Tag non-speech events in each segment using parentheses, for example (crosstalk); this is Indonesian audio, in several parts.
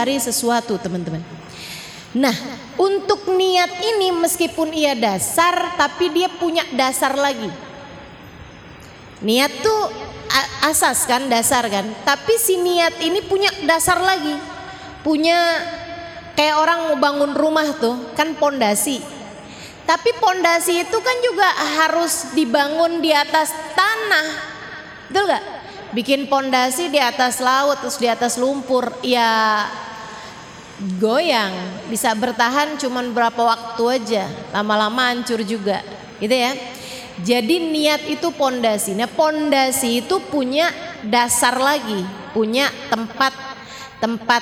mendasari sesuatu teman-teman. Nah, untuk niat ini meskipun ia dasar tapi dia punya dasar lagi. Niat tuh asas kan, dasar kan. Tapi si niat ini punya dasar lagi. Punya kayak orang mau bangun rumah tuh, kan pondasi. Tapi pondasi itu kan juga harus dibangun di atas tanah. Betul gak? Bikin pondasi di atas laut terus di atas lumpur. Ya goyang, bisa bertahan cuman berapa waktu aja, lama-lama hancur juga, gitu ya. Jadi niat itu pondasi. Nah, pondasi itu punya dasar lagi, punya tempat tempat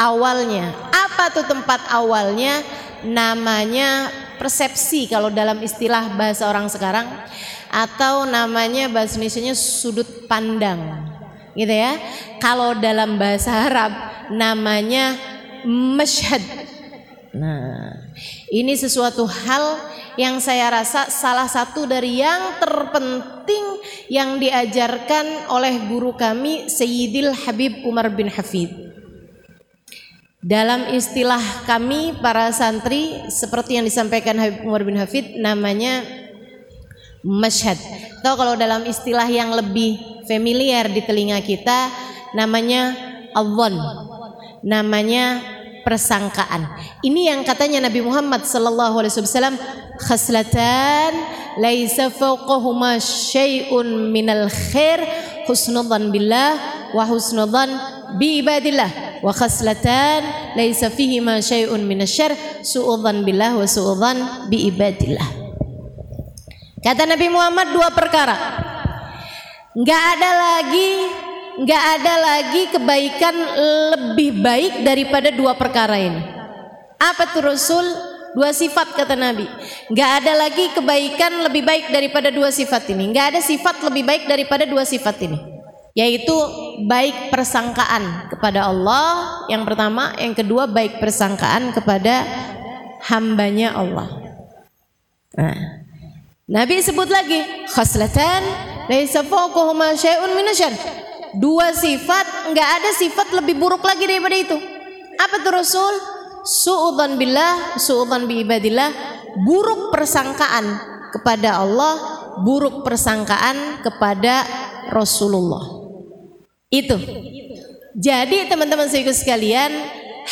awalnya. Apa tuh tempat awalnya? Namanya persepsi kalau dalam istilah bahasa orang sekarang atau namanya bahasa Indonesia sudut pandang. Gitu ya. Kalau dalam bahasa Arab namanya masyhad. Nah, ini sesuatu hal yang saya rasa salah satu dari yang terpenting yang diajarkan oleh guru kami Sayyidil Habib Umar bin Hafid. Dalam istilah kami para santri seperti yang disampaikan Habib Umar bin Hafid namanya masyhad. Atau kalau dalam istilah yang lebih familiar di telinga kita namanya awon. Namanya persangkaan. Ini yang katanya Nabi Muhammad sallallahu alaihi wasallam khaslatan laisa fawqahuma syai'un minal khair husnudzan billah wa husnudzan bi ibadillah wa khaslatan laisa fihima syai'un minasyarr su'udzan billah wa su'udzan bi ibadillah. Kata Nabi Muhammad dua perkara. Enggak ada lagi nggak ada lagi kebaikan lebih baik daripada dua perkara ini. Apa tuh Rasul? Dua sifat kata Nabi. Nggak ada lagi kebaikan lebih baik daripada dua sifat ini. Nggak ada sifat lebih baik daripada dua sifat ini. Yaitu baik persangkaan kepada Allah yang pertama, yang kedua baik persangkaan kepada hambanya Allah. Nah, Nabi sebut lagi khaslatan laisa fawqahuma syai'un minasyarr dua sifat nggak ada sifat lebih buruk lagi daripada itu. Apa tuh Rasul? Suudzan billah suudzan bi ibadillah. Buruk persangkaan kepada Allah buruk persangkaan kepada Rasulullah. Itu. Jadi teman-teman saya sekalian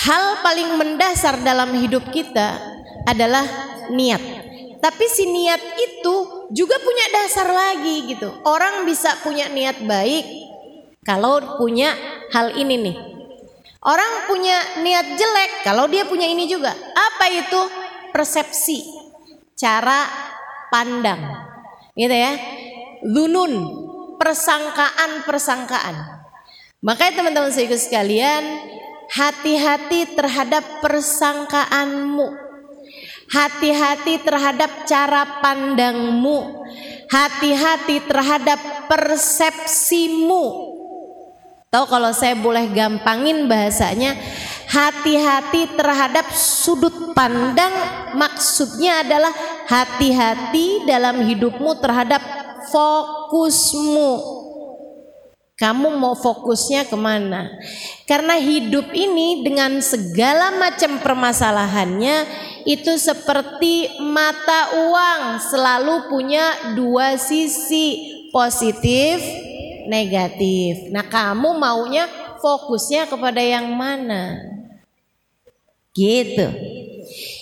hal paling mendasar dalam hidup kita adalah niat. Tapi si niat itu juga punya dasar lagi gitu. Orang bisa punya niat baik kalau punya hal ini nih. Orang punya niat jelek kalau dia punya ini juga. Apa itu? Persepsi. Cara pandang. Gitu ya. Dunun, persangkaan-persangkaan. Makanya teman-teman saya sekalian, hati-hati terhadap persangkaanmu. Hati-hati terhadap cara pandangmu. Hati-hati terhadap persepsimu. Tahu kalau saya boleh gampangin bahasanya, hati-hati terhadap sudut pandang maksudnya adalah hati-hati dalam hidupmu terhadap fokusmu. Kamu mau fokusnya ke mana? Karena hidup ini dengan segala macam permasalahannya itu seperti mata uang selalu punya dua sisi positif negatif. Nah, kamu maunya fokusnya kepada yang mana? Gitu.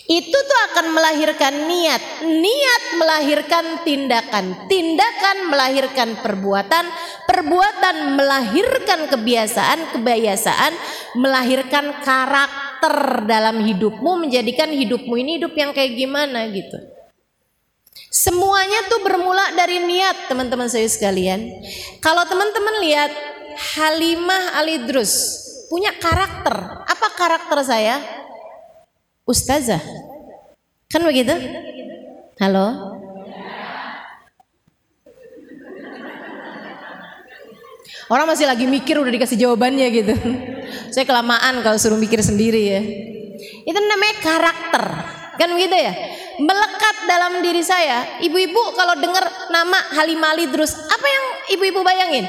Itu tuh akan melahirkan niat. Niat melahirkan tindakan. Tindakan melahirkan perbuatan. Perbuatan melahirkan kebiasaan. Kebiasaan melahirkan karakter dalam hidupmu. Menjadikan hidupmu ini hidup yang kayak gimana gitu. Semuanya tuh bermula dari niat teman-teman saya sekalian. Kalau teman-teman lihat Halimah Alidrus punya karakter. Apa karakter saya? Ustazah. Kan begitu? Halo? Orang masih lagi mikir udah dikasih jawabannya gitu. Saya kelamaan kalau suruh mikir sendiri ya. Itu namanya karakter. Kan begitu ya? Melekat dalam diri saya. Ibu-ibu kalau dengar nama Halimah terus, apa yang ibu-ibu bayangin?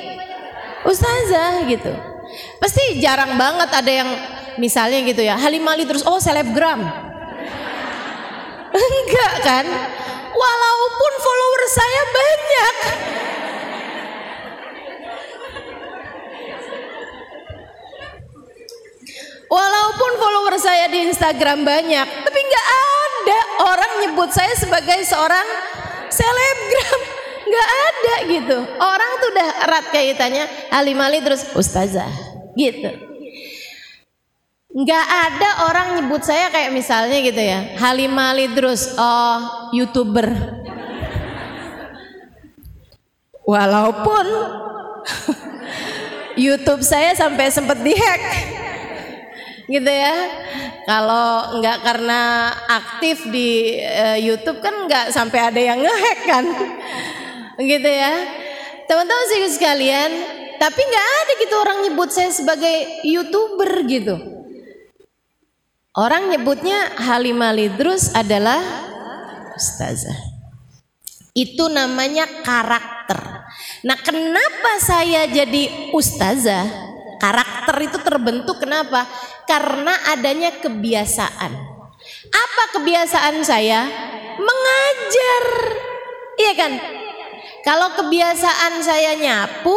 Ustazah gitu. Pasti jarang banget ada yang misalnya gitu ya, Halimali terus oh selebgram. (laughs) Enggak kan? Walaupun follower saya banyak. Walaupun follower saya di Instagram banyak, tapi nggak ada orang nyebut saya sebagai seorang selebgram. (laughs) Nggak ada gitu. Orang tuh udah erat kaitannya Halimali terus ustazah gitu. Nggak ada orang nyebut saya kayak misalnya gitu ya. Halimali terus oh youtuber. (laughs) Walaupun (laughs) YouTube saya sampai sempat dihack gitu ya. Kalau nggak karena aktif di uh, YouTube kan nggak sampai ada yang ngehack kan, gitu ya. Teman-teman sih sekalian, tapi nggak ada gitu orang nyebut saya sebagai youtuber gitu. Orang nyebutnya Halimah Lidrus adalah ustazah. Itu namanya karakter. Nah, kenapa saya jadi ustazah? Karakter itu terbentuk kenapa? Karena adanya kebiasaan. Apa kebiasaan saya? Mengajar. Iya kan? Kalau kebiasaan saya nyapu,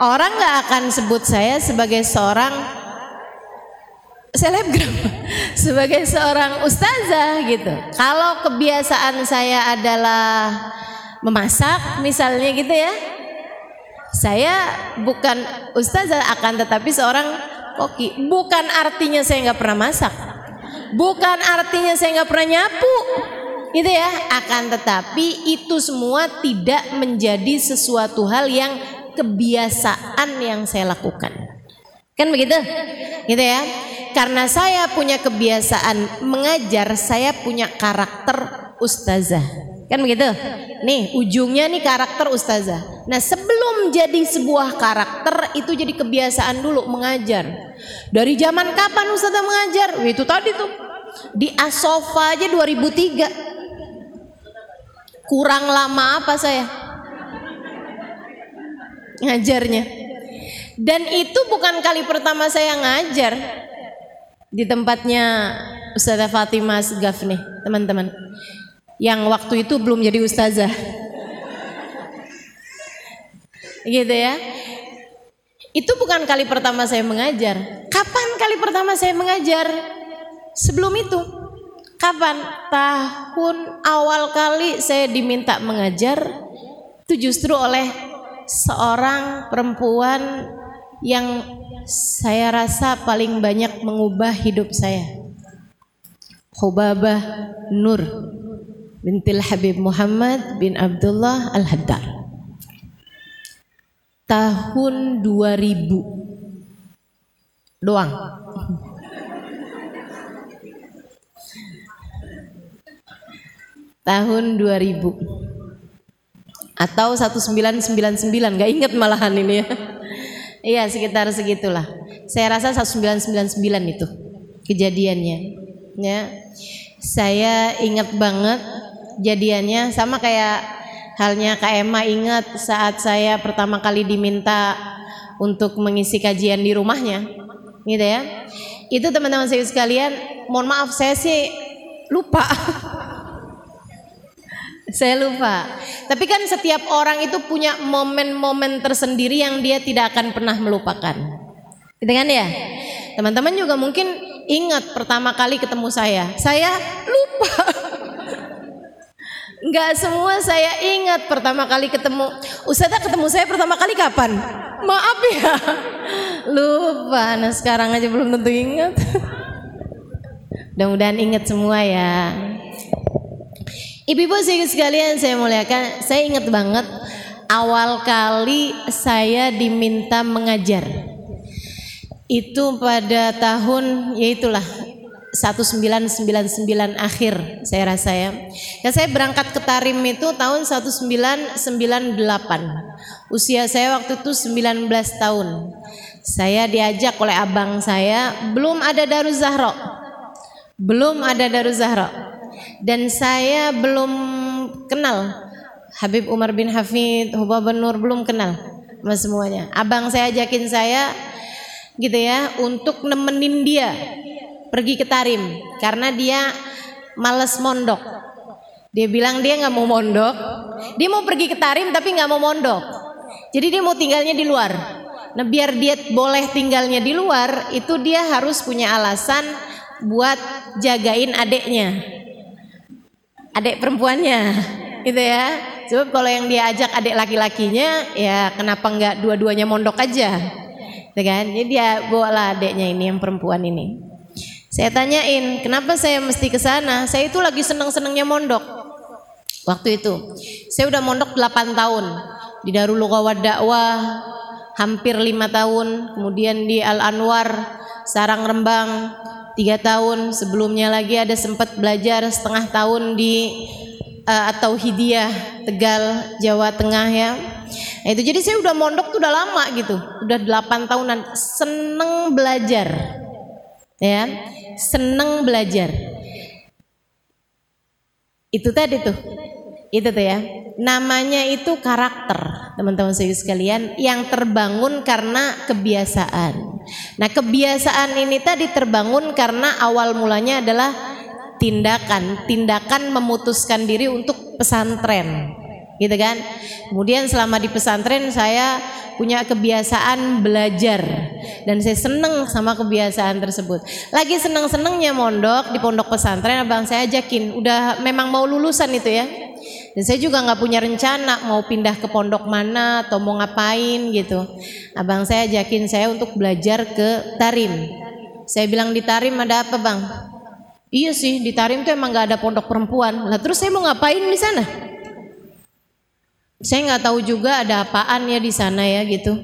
orang nggak akan sebut saya sebagai seorang selebgram, (laughs) sebagai seorang ustazah gitu. Kalau kebiasaan saya adalah memasak, misalnya gitu ya, saya bukan ustazah akan tetapi seorang koki. Bukan artinya saya nggak pernah masak. Bukan artinya saya nggak pernah nyapu. Gitu ya. Akan tetapi itu semua tidak menjadi sesuatu hal yang kebiasaan yang saya lakukan. Kan begitu? Gitu ya. Karena saya punya kebiasaan mengajar, saya punya karakter ustazah. Kan begitu? Nih, ujungnya nih karakter ustazah. Nah, sebelum jadi sebuah karakter itu jadi kebiasaan dulu mengajar. Dari zaman kapan ustazah mengajar? Itu tadi tuh. Di Asofa aja 2003. Kurang lama apa saya? Ngajarnya. Dan itu bukan kali pertama saya ngajar di tempatnya Ustazah Fatimah Segaf nih, teman-teman yang waktu itu belum jadi ustazah. gitu ya. Itu bukan kali pertama saya mengajar. Kapan kali pertama saya mengajar? Sebelum itu. Kapan? Tahun awal kali saya diminta mengajar itu justru oleh seorang perempuan yang saya rasa paling banyak mengubah hidup saya. Hubabah Nur bintil Habib Muhammad bin Abdullah Al-Haddar. Tahun 2000 doang. Tahun 2000 atau 1999 nggak inget malahan ini ya. Iya sekitar segitulah. Saya rasa 1999 itu kejadiannya. Ya, saya ingat banget jadiannya. Sama kayak halnya Kak Emma ingat saat saya pertama kali diminta untuk mengisi kajian di rumahnya gitu ya. Itu teman-teman saya sekalian mohon maaf saya sih lupa. (laughs) Saya lupa. Tapi kan setiap orang itu punya momen-momen tersendiri yang dia tidak akan pernah melupakan. Gitu kan ya? Teman-teman juga mungkin ingat pertama kali ketemu saya. Saya lupa (laughs) Enggak semua saya ingat pertama kali ketemu. Ustazah ketemu saya pertama kali kapan? Maaf ya. (laughs) Lupa. Nah sekarang aja belum tentu ingat. (laughs) Mudah-mudahan ingat semua ya. Ibu-ibu sekalian saya muliakan, saya ingat banget awal kali saya diminta mengajar. Itu pada tahun ya itulah 1999 akhir saya rasa ya. Ya saya berangkat ke Tarim itu tahun 1998. Usia saya waktu itu 19 tahun. Saya diajak oleh abang saya, belum ada Darul Zahra. Belum ada Darul Zahra. Dan saya belum kenal Habib Umar bin Hafid, Hubab Nur belum kenal sama semuanya. Abang saya ajakin saya gitu ya untuk nemenin dia pergi ke Tarim karena dia males mondok. Dia bilang dia nggak mau mondok, dia mau pergi ke Tarim tapi nggak mau mondok. Jadi dia mau tinggalnya di luar. Nah biar dia boleh tinggalnya di luar itu dia harus punya alasan buat jagain adeknya, adek perempuannya, (laughs) gitu ya. Sebab kalau yang dia ajak adik laki-lakinya, ya kenapa nggak dua-duanya mondok aja, gitu kan? Jadi dia bawa adiknya ini yang perempuan ini. Saya tanyain, kenapa saya mesti ke sana? Saya itu lagi seneng-senengnya mondok. Waktu itu, saya udah mondok 8 tahun di Darul Lughawat Dakwah, hampir lima tahun, kemudian di Al Anwar, Sarang Rembang, tiga tahun. Sebelumnya lagi ada sempat belajar setengah tahun di uh, atau Hidiyah Tegal Jawa Tengah ya. Nah, itu jadi saya udah mondok tuh udah lama gitu, udah 8 tahunan seneng belajar. Ya, seneng belajar. Itu tadi tuh. Itu tuh ya. Namanya itu karakter, teman-teman saya sekalian, yang terbangun karena kebiasaan. Nah, kebiasaan ini tadi terbangun karena awal mulanya adalah tindakan, tindakan memutuskan diri untuk pesantren. Gitu kan? Kemudian selama di pesantren saya punya kebiasaan belajar dan saya seneng sama kebiasaan tersebut. Lagi seneng-senengnya mondok di pondok pesantren, abang saya ajakin, udah memang mau lulusan itu ya. Dan saya juga nggak punya rencana mau pindah ke pondok mana atau mau ngapain gitu. Abang saya ajakin saya untuk belajar ke Tarim. Saya bilang di Tarim ada apa bang? Iya sih di Tarim tuh emang gak ada pondok perempuan. Lah terus saya mau ngapain di sana? Saya nggak tahu juga ada apaan ya di sana ya gitu.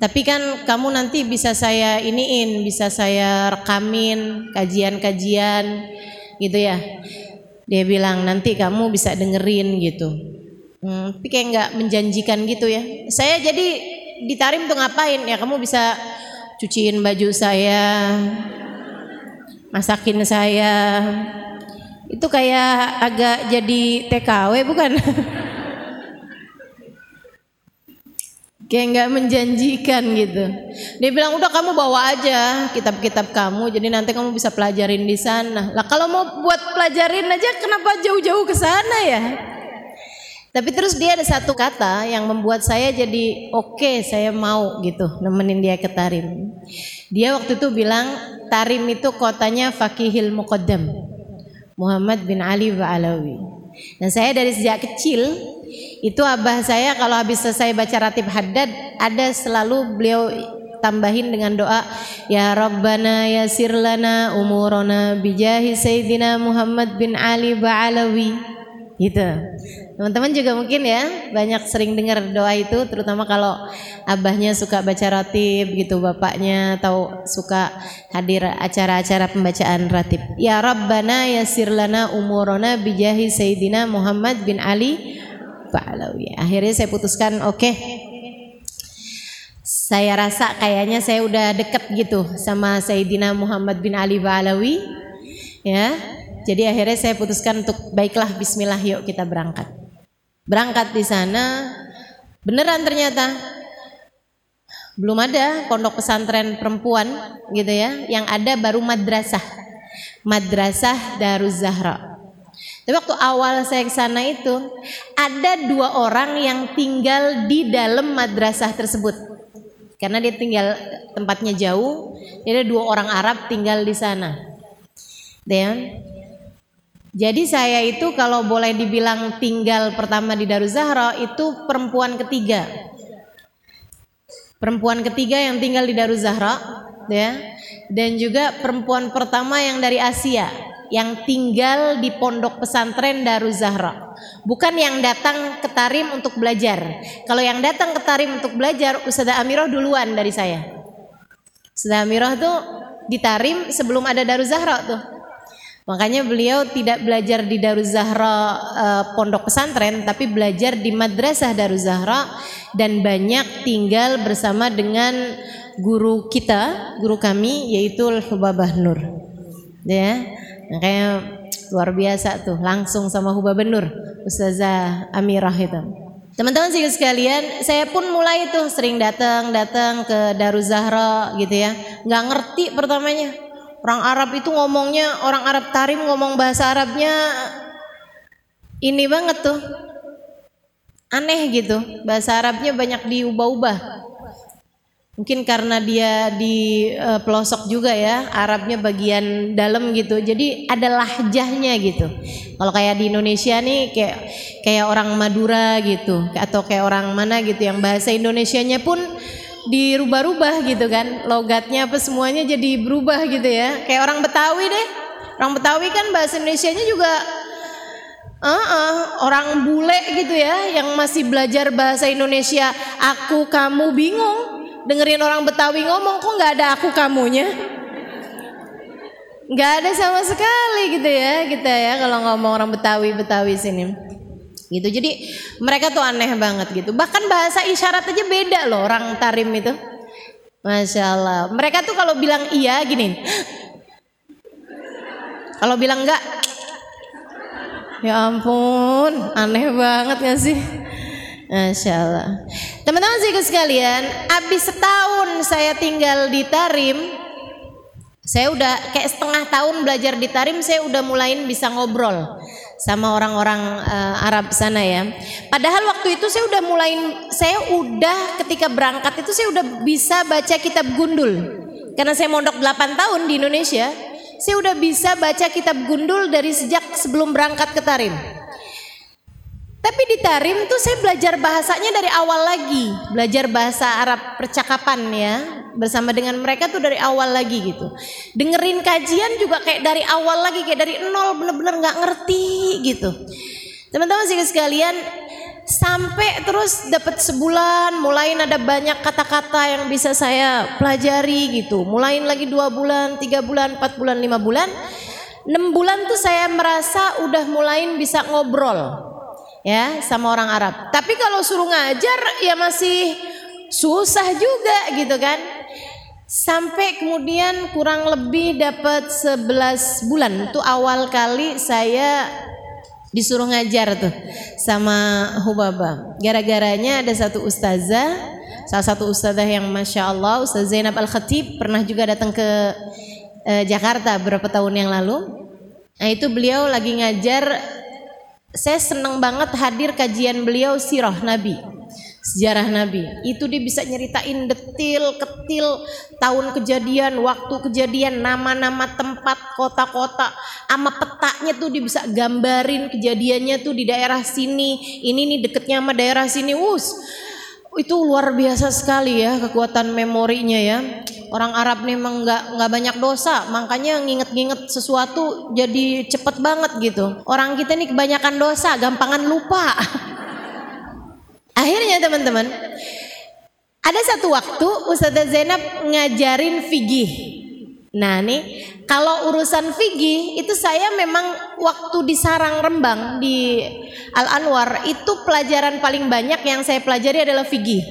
Tapi kan kamu nanti bisa saya iniin, bisa saya rekamin kajian-kajian gitu ya. Dia bilang nanti kamu bisa dengerin gitu. Hmm, tapi kayak nggak menjanjikan gitu ya. Saya jadi di Tarim tuh ngapain ya? Kamu bisa cuciin baju saya, masakin saya itu kayak agak jadi TKW bukan (laughs) kayak nggak menjanjikan gitu dia bilang udah kamu bawa aja kitab-kitab kamu jadi nanti kamu bisa pelajarin di sana lah kalau mau buat pelajarin aja kenapa jauh-jauh ke sana ya tapi terus dia ada satu kata yang membuat saya jadi oke okay, saya mau gitu nemenin dia ke Tarim. Dia waktu itu bilang Tarim itu kotanya Fakihil Muqaddam Muhammad bin Ali wa Alawi. Dan saya dari sejak kecil itu abah saya kalau habis selesai baca ratib haddad ada selalu beliau tambahin dengan doa ya Rabbana ya sirlana umurona bijahi Sayyidina Muhammad bin Ali wa Alawi gitu Teman-teman juga mungkin ya banyak sering dengar doa itu terutama kalau abahnya suka baca ratib gitu bapaknya atau suka hadir acara-acara pembacaan ratib. Ya Rabbana yasir lana umurona bijahi Sayyidina Muhammad bin Ali Ba'alawi. Akhirnya saya putuskan oke okay, saya rasa kayaknya saya udah deket gitu sama Sayyidina Muhammad bin Ali Ba'alawi ya. Jadi akhirnya saya putuskan untuk baiklah bismillah yuk kita berangkat. Berangkat di sana, beneran ternyata belum ada pondok pesantren perempuan gitu ya, yang ada baru madrasah. Madrasah Daruz Zahra. Tapi waktu awal saya ke sana itu ada dua orang yang tinggal di dalam madrasah tersebut. Karena dia tinggal tempatnya jauh, ada dua orang Arab tinggal di sana. Dan jadi saya itu kalau boleh dibilang tinggal pertama di Daruz Zahra itu perempuan ketiga. Perempuan ketiga yang tinggal di Daruz Zahra ya. Dan juga perempuan pertama yang dari Asia yang tinggal di pondok pesantren Daruz Zahra. Bukan yang datang ke Tarim untuk belajar. Kalau yang datang ke Tarim untuk belajar Ustazah Amirah duluan dari saya. Ustazah Amirah tuh di Tarim sebelum ada Daruz Zahra tuh Makanya beliau tidak belajar di Daruz Zahra uh, pondok pesantren tapi belajar di madrasah Daruz Zahra dan banyak tinggal bersama dengan guru kita, guru kami yaitu Hubabah Nur. Ya. Makanya luar biasa tuh langsung sama Hubabah Nur, Ustazah Amirah itu. Teman-teman sih sekalian, saya pun mulai tuh sering datang datang ke Daruz Zahra gitu ya. Nggak ngerti pertamanya. Orang Arab itu ngomongnya, orang Arab Tarim ngomong bahasa Arabnya ini banget tuh. Aneh gitu. Bahasa Arabnya banyak diubah-ubah. Mungkin karena dia di uh, pelosok juga ya, Arabnya bagian dalam gitu. Jadi ada lahjahnya gitu. Kalau kayak di Indonesia nih kayak kayak orang Madura gitu atau kayak orang mana gitu yang bahasa Indonesianya pun dirubah-rubah gitu kan. Logatnya apa semuanya jadi berubah gitu ya. Kayak orang Betawi deh. Orang Betawi kan bahasa Indonesianya juga Uh, uh, orang bule gitu ya yang masih belajar bahasa Indonesia aku kamu bingung dengerin orang Betawi ngomong kok nggak ada aku kamunya? Nggak ada sama sekali gitu ya kita ya kalau ngomong orang Betawi Betawi sini. Gitu jadi mereka tuh aneh banget gitu. Bahkan bahasa isyarat aja beda loh orang Tarim itu. Masya Allah. Mereka tuh kalau bilang iya gini. Kalau bilang enggak ya ampun aneh banget gak sih Masya Allah. Teman-teman sih sekalian, habis setahun saya tinggal di Tarim, saya udah kayak setengah tahun belajar di Tarim, saya udah mulain bisa ngobrol sama orang-orang uh, Arab sana ya. Padahal waktu itu saya udah mulain, saya udah ketika berangkat itu saya udah bisa baca kitab gundul. Karena saya mondok 8 tahun di Indonesia, saya udah bisa baca kitab gundul dari sejak sebelum berangkat ke Tarim. Tapi di Tarim tuh saya belajar bahasanya dari awal lagi, belajar bahasa Arab percakapan ya, bersama dengan mereka tuh dari awal lagi gitu. Dengerin kajian juga kayak dari awal lagi, kayak dari nol bener-bener nggak ngerti gitu. Teman-teman sih sekalian, sampai terus dapat sebulan, mulai ada banyak kata-kata yang bisa saya pelajari gitu. Mulain lagi dua bulan, tiga bulan, empat bulan, lima bulan. Enam bulan tuh saya merasa udah mulain bisa ngobrol ya sama orang Arab. Tapi kalau suruh ngajar ya masih susah juga gitu kan. Sampai kemudian kurang lebih dapat 11 bulan. Itu awal kali saya disuruh ngajar tuh sama Hubaba. Gara-garanya ada satu ustazah, salah satu ustazah yang masya Allah, Ustazah Zainab Al Khatib pernah juga datang ke eh, Jakarta beberapa tahun yang lalu. Nah itu beliau lagi ngajar saya senang banget hadir kajian beliau sirah Nabi. Sejarah Nabi. Itu dia bisa nyeritain detil ketil tahun kejadian waktu kejadian nama-nama tempat kota-kota. Ama petanya tuh dia bisa gambarin kejadiannya tuh di daerah sini. Ini nih deketnya sama daerah sini. Us itu luar biasa sekali ya kekuatan memorinya ya. Orang Arab nih memang nggak nggak banyak dosa makanya nginget-nginget sesuatu jadi cepet banget gitu. Orang kita nih kebanyakan dosa gampangan lupa. (laughs) Akhirnya teman-teman ada satu waktu Ustazah Zainab ngajarin fikih Nah nih kalau urusan fikih itu saya memang waktu di Sarang Rembang di Al Anwar itu pelajaran paling banyak yang saya pelajari adalah fikih.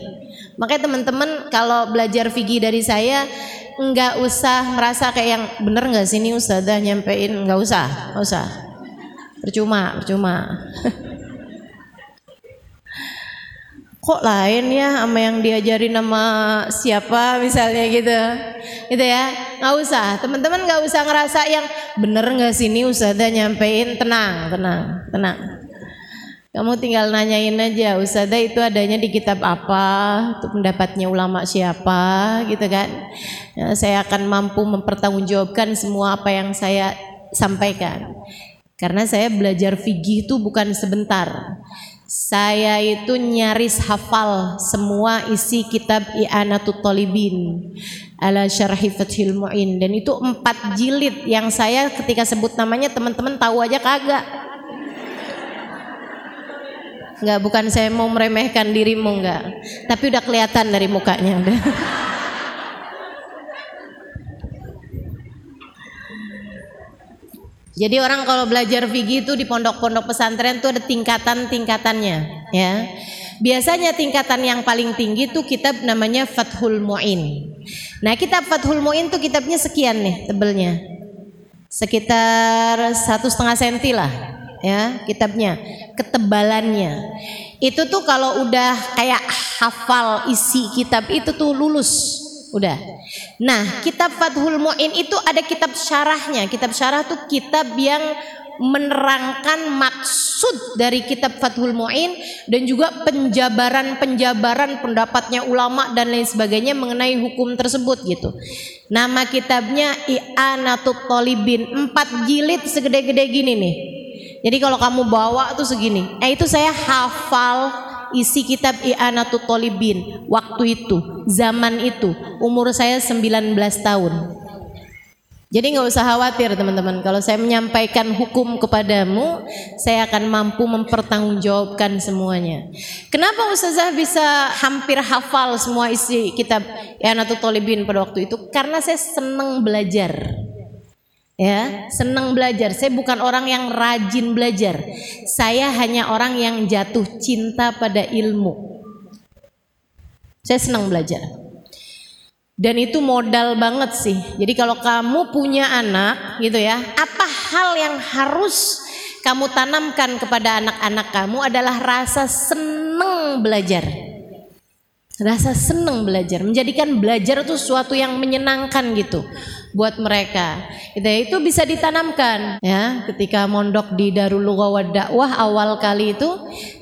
Makanya teman-teman kalau belajar fikih dari saya nggak usah merasa kayak yang bener nggak sini ustazah nyampein nggak usah, nggak usah. Percuma, percuma. (laughs) kok lain ya sama yang diajarin sama siapa misalnya gitu. Gitu ya. Nggak usah. Teman-teman nggak usah ngerasa yang bener nggak sini ustazah nyampein? Tenang tenang tenang. Kamu tinggal nanyain aja ustazah itu adanya di kitab apa? Untuk pendapatnya ulama siapa? Gitu kan. Ya, saya akan mampu mempertanggungjawabkan semua apa yang saya sampaikan. Karena saya belajar fikih itu bukan sebentar saya itu nyaris hafal semua isi kitab I'anatut Talibin ala syarhi Fathil Mu'in. Dan itu empat jilid yang saya ketika sebut namanya teman-teman tahu aja kagak. Enggak bukan saya mau meremehkan dirimu enggak tapi udah kelihatan dari mukanya udah Jadi orang kalau belajar fikih itu di pondok-pondok pesantren itu ada tingkatan-tingkatannya, ya. Biasanya tingkatan yang paling tinggi itu kitab namanya Fathul Mu'in. Nah, kitab Fathul Mu'in tuh kitabnya sekian nih tebelnya. Sekitar satu setengah senti lah. ya kitabnya, ketebalannya. Itu tuh kalau udah kayak hafal isi kitab itu tuh lulus. Udah. Nah, kitab Fathul Mu'in itu ada kitab syarahnya. Kitab syarah tuh kitab yang menerangkan maksud dari kitab Fathul Mu'in dan juga penjabaran-penjabaran pendapatnya ulama dan lain sebagainya mengenai hukum tersebut gitu. Nama kitabnya I'anatut Talibin, empat jilid segede-gede gini nih. Jadi kalau kamu bawa tuh segini. Eh itu saya hafal isi kitab I'anatut Talibin waktu itu, zaman itu. Umur saya 19 tahun. Jadi nggak usah khawatir teman-teman. Kalau saya menyampaikan hukum kepadamu, saya akan mampu mempertanggungjawabkan semuanya. Kenapa Ustazah bisa hampir hafal semua isi kitab Yanatul Tolibin pada waktu itu? Karena saya senang belajar. Ya, senang belajar. Saya bukan orang yang rajin belajar. Saya hanya orang yang jatuh cinta pada ilmu. Saya senang belajar. Dan itu modal banget sih. Jadi kalau kamu punya anak gitu ya, apa hal yang harus kamu tanamkan kepada anak-anak kamu adalah rasa senang belajar. Rasa senang belajar, menjadikan belajar itu sesuatu yang menyenangkan gitu buat mereka. Itu, itu bisa ditanamkan ya. Ketika mondok di Darul Lughah Dakwah awal kali itu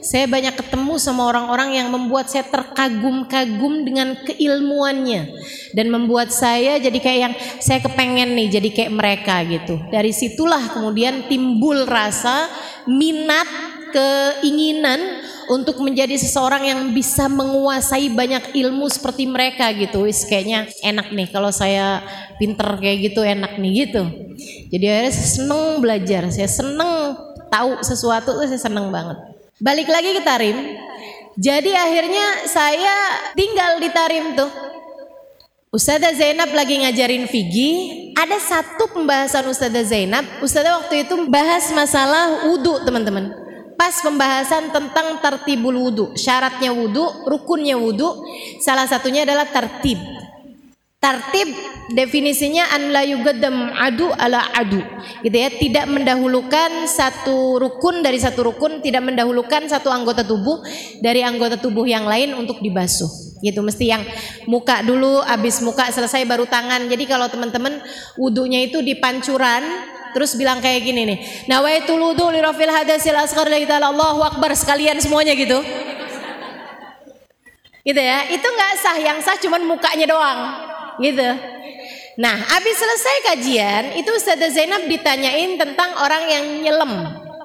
saya banyak ketemu sama orang-orang yang membuat saya terkagum-kagum dengan keilmuannya dan membuat saya jadi kayak yang saya kepengen nih jadi kayak mereka gitu. Dari situlah kemudian timbul rasa minat keinginan untuk menjadi seseorang yang bisa menguasai banyak ilmu seperti mereka gitu. Wis kayaknya enak nih kalau saya pinter kayak gitu enak nih gitu. Jadi akhirnya saya seneng belajar, saya seneng tahu sesuatu tuh saya seneng banget. Balik lagi ke Tarim. Jadi akhirnya saya tinggal di Tarim tuh. Ustazah Zainab lagi ngajarin Vigi, ada satu pembahasan Ustazah Zainab, Ustazah waktu itu bahas masalah wudhu teman-teman pas pembahasan tentang tertibul wudhu syaratnya wudhu rukunnya wudhu salah satunya adalah tertib. Tertib definisinya an la yugaddam adu ala adu. Gitu ya tidak mendahulukan satu rukun dari satu rukun tidak mendahulukan satu anggota tubuh dari anggota tubuh yang lain untuk dibasuh. Gitu mesti yang muka dulu habis muka selesai baru tangan. Jadi kalau teman-teman wudhunya itu di pancuran Terus bilang kayak gini nih, nawaitul wudu li rafil hadasil asghar la Allahu akbar sekalian semuanya gitu. Gitu ya. Itu nggak sah, yang sah cuman mukanya doang. Gitu. Nah, habis selesai kajian, itu Ustazah Zainab ditanyain tentang orang yang nyelam,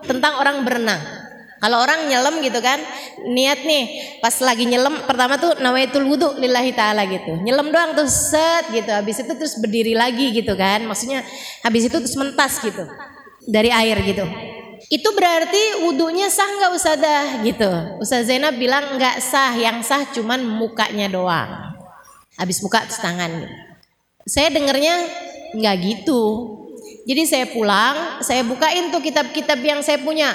tentang orang berenang. Kalau orang nyelam gitu kan, niat nih pas lagi nyelam pertama tuh nawaitul wudhu lillahi taala gitu. Nyelam doang tuh set gitu. Habis itu terus berdiri lagi gitu kan. Maksudnya habis itu terus mentas gitu. Dari air gitu. Itu berarti wudhunya sah nggak Ustazah gitu. Ustazah Zainab bilang nggak sah, yang sah cuman mukanya doang. Habis muka terus tangan. Gitu. Saya dengernya nggak gitu. Jadi saya pulang, saya bukain tuh kitab-kitab yang saya punya.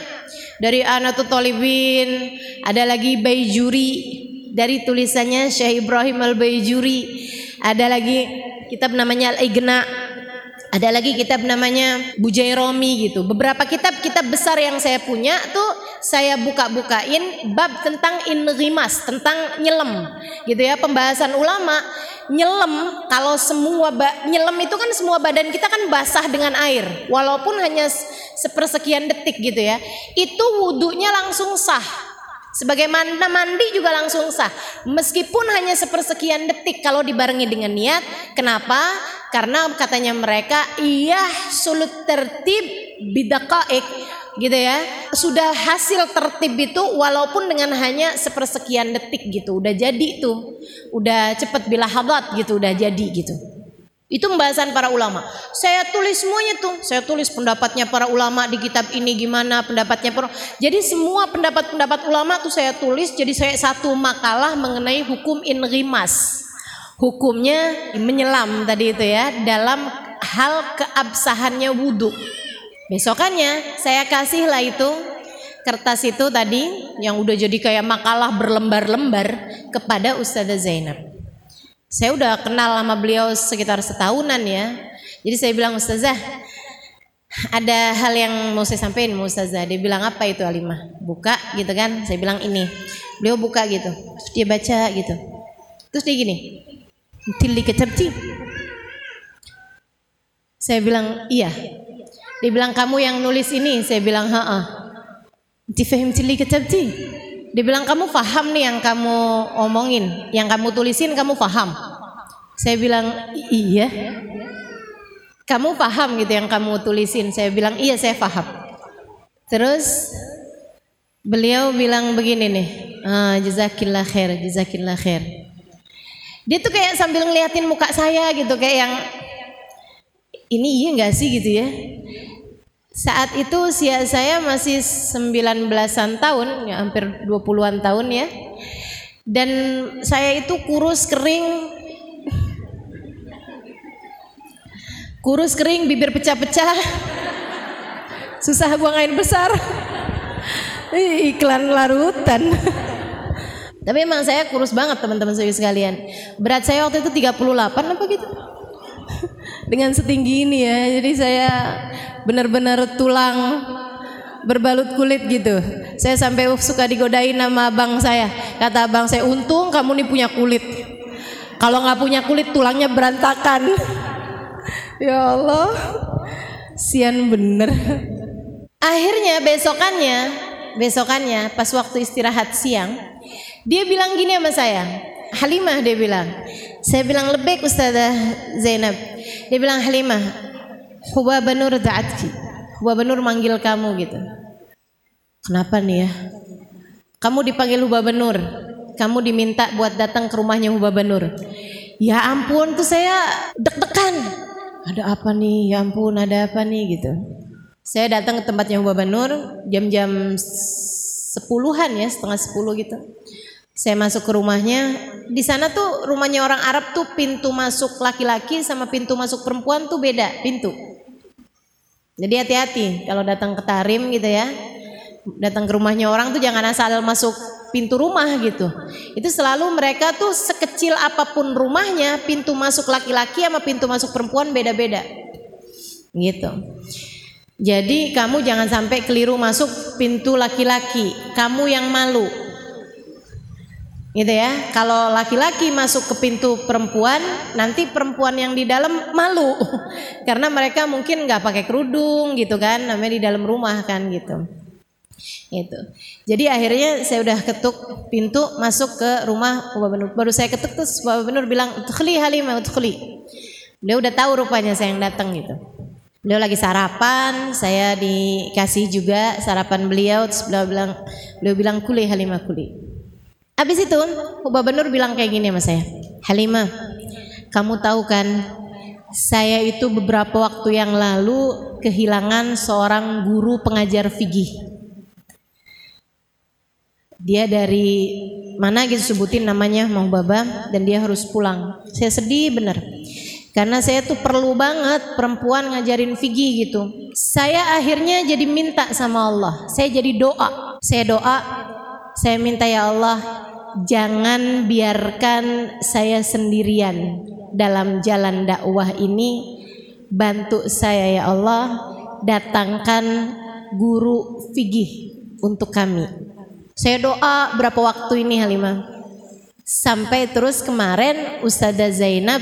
Dari Anatul Tolibin, ada lagi Bayjuri. Dari tulisannya Syekh Ibrahim Al Bayjuri, ada lagi kitab namanya Al Igna, ada lagi kitab namanya Bujairomi gitu. Beberapa kitab-kitab besar yang saya punya tuh saya buka-bukain bab tentang inrimas, tentang nyelam gitu ya, pembahasan ulama nyelam kalau semua nyelam itu kan semua badan kita kan basah dengan air walaupun hanya sepersekian detik gitu ya. Itu wudhunya langsung sah. Sebagaimana mandi juga langsung sah. Meskipun hanya sepersekian detik kalau dibarengi dengan niat kenapa? Karena katanya mereka iya sulut tertib bidakaik gitu ya. Sudah hasil tertib itu walaupun dengan hanya sepersekian detik gitu udah jadi tuh. Udah cepet bila hadat gitu udah jadi gitu. Itu pembahasan para ulama. Saya tulis semuanya tuh. Saya tulis pendapatnya para ulama di kitab ini gimana pendapatnya para jadi semua pendapat-pendapat ulama tuh saya tulis jadi saya satu makalah mengenai hukum in rimas hukumnya menyelam tadi itu ya dalam hal keabsahannya wudhu Besokannya saya kasih lah itu. Kertas itu tadi yang udah jadi kayak makalah berlembar-lembar kepada Ustazah Zainab. Saya udah kenal sama beliau sekitar setahunan ya. Jadi saya bilang Ustazah, ada hal yang mau saya sampaikan Ustazah. Dia bilang apa itu Alimah? Buka gitu kan. Saya bilang ini. Beliau buka gitu. Terus dia baca gitu. Terus dia gini tili kecepci saya bilang iya dia bilang kamu yang nulis ini. Saya bilang ha difahim tili kecepci dia bilang kamu faham nih yang kamu omongin yang kamu tulisin kamu faham. Saya bilang iya. Kamu paham gitu yang kamu tulisin? Saya bilang iya saya paham terus beliau bilang begini nih ah, jazakillah khair jazakillah khair. Dia tuh kayak sambil ngeliatin muka saya gitu kayak yang ini iya nggak sih? gitu ya saat itu usia saya masih 19-an tahun ya hampir 20-an tahun ya. Dan saya itu kurus kering. Kurus kering bibir pecah-pecah. Susah buang air besar. Iklan larutan. Tapi emang saya kurus banget teman-teman saya sekalian. Berat saya waktu itu 38 apa gitu dengan setinggi ini ya jadi saya benar-benar tulang berbalut kulit gitu. Saya sampai suka digodain nama abang saya. Kata abang saya untung kamu nih punya kulit. Kalau nggak punya kulit tulangnya berantakan. (laughs) Ya Allah sian bener. Akhirnya besokannya besokannya pas waktu istirahat siang dia bilang gini sama saya Halimah dia bilang. Saya bilang lebih Ustazah Zainab. Dia bilang Halimah Huwa Banur da'atki. Huwa Banur manggil kamu gitu. Kenapa nih ya? Kamu dipanggil Huba Banur. Kamu diminta buat datang ke rumahnya Huba Banur. Ya ampun tuh saya deg-degan. Ada apa nih? Ya ampun ada apa nih? Gitu. Saya datang ke tempatnya Mbak Banur jam-jam sepuluhan ya setengah sepuluh gitu saya masuk ke rumahnya di sana tuh rumahnya orang Arab tuh pintu masuk laki-laki sama pintu masuk perempuan tuh beda pintu jadi hati-hati kalau datang ke Tarim gitu ya datang ke rumahnya orang tuh jangan asal masuk pintu rumah gitu. Itu selalu mereka tuh sekecil apa pun rumahnya, pintu masuk laki-laki sama pintu masuk perempuan beda-beda. Gitu. Jadi kamu jangan sampai keliru masuk pintu laki-laki, kamu yang malu. Gitu ya. Kalau laki-laki masuk ke pintu perempuan, nanti perempuan yang di dalam malu. (laughs) Karena mereka mungkin nggak pakai kerudung gitu kan, namanya di dalam rumah kan gitu. Itu. Jadi akhirnya saya udah ketuk pintu masuk ke rumah Bapak Benur. Baru saya ketuk terus Bapak Benur bilang, "Udkhuli Halimah, udkhuli." Dia udah tahu rupanya saya yang datang gitu. Beliau lagi sarapan, saya dikasih juga sarapan beliau terus beliau bilang beliau bilang kuli Halimah kuli. Habis itu Benur bilang kayak gini sama saya, "Halimah, kamu tahu kan saya itu beberapa waktu yang lalu kehilangan seorang guru pengajar fikih. Dia dari mana gitu sebutin namanya mau baba dan dia harus pulang. Saya sedih bener karena saya tuh perlu banget perempuan ngajarin fikih gitu. Saya akhirnya jadi minta sama Allah saya jadi doa. Saya doa saya minta ya Allah jangan biarkan saya sendirian dalam jalan dakwah ini. Bantu saya ya Allah datangkan guru fikih untuk kami. Saya doa berapa waktu ini Halimah? Sampai terus kemarin Ustazah Zainab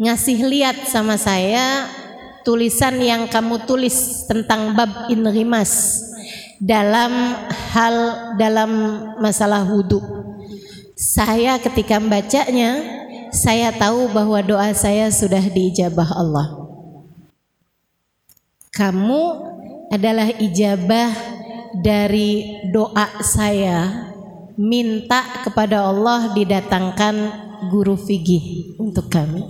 ngasih lihat sama saya tulisan yang kamu tulis tentang bab inrimas dalam hal dalam masalah wudhu. Saya ketika membacanya, saya tahu bahwa doa saya sudah diijabah Allah. Kamu adalah ijabah dari doa saya minta kepada Allah didatangkan guru fikih untuk kami.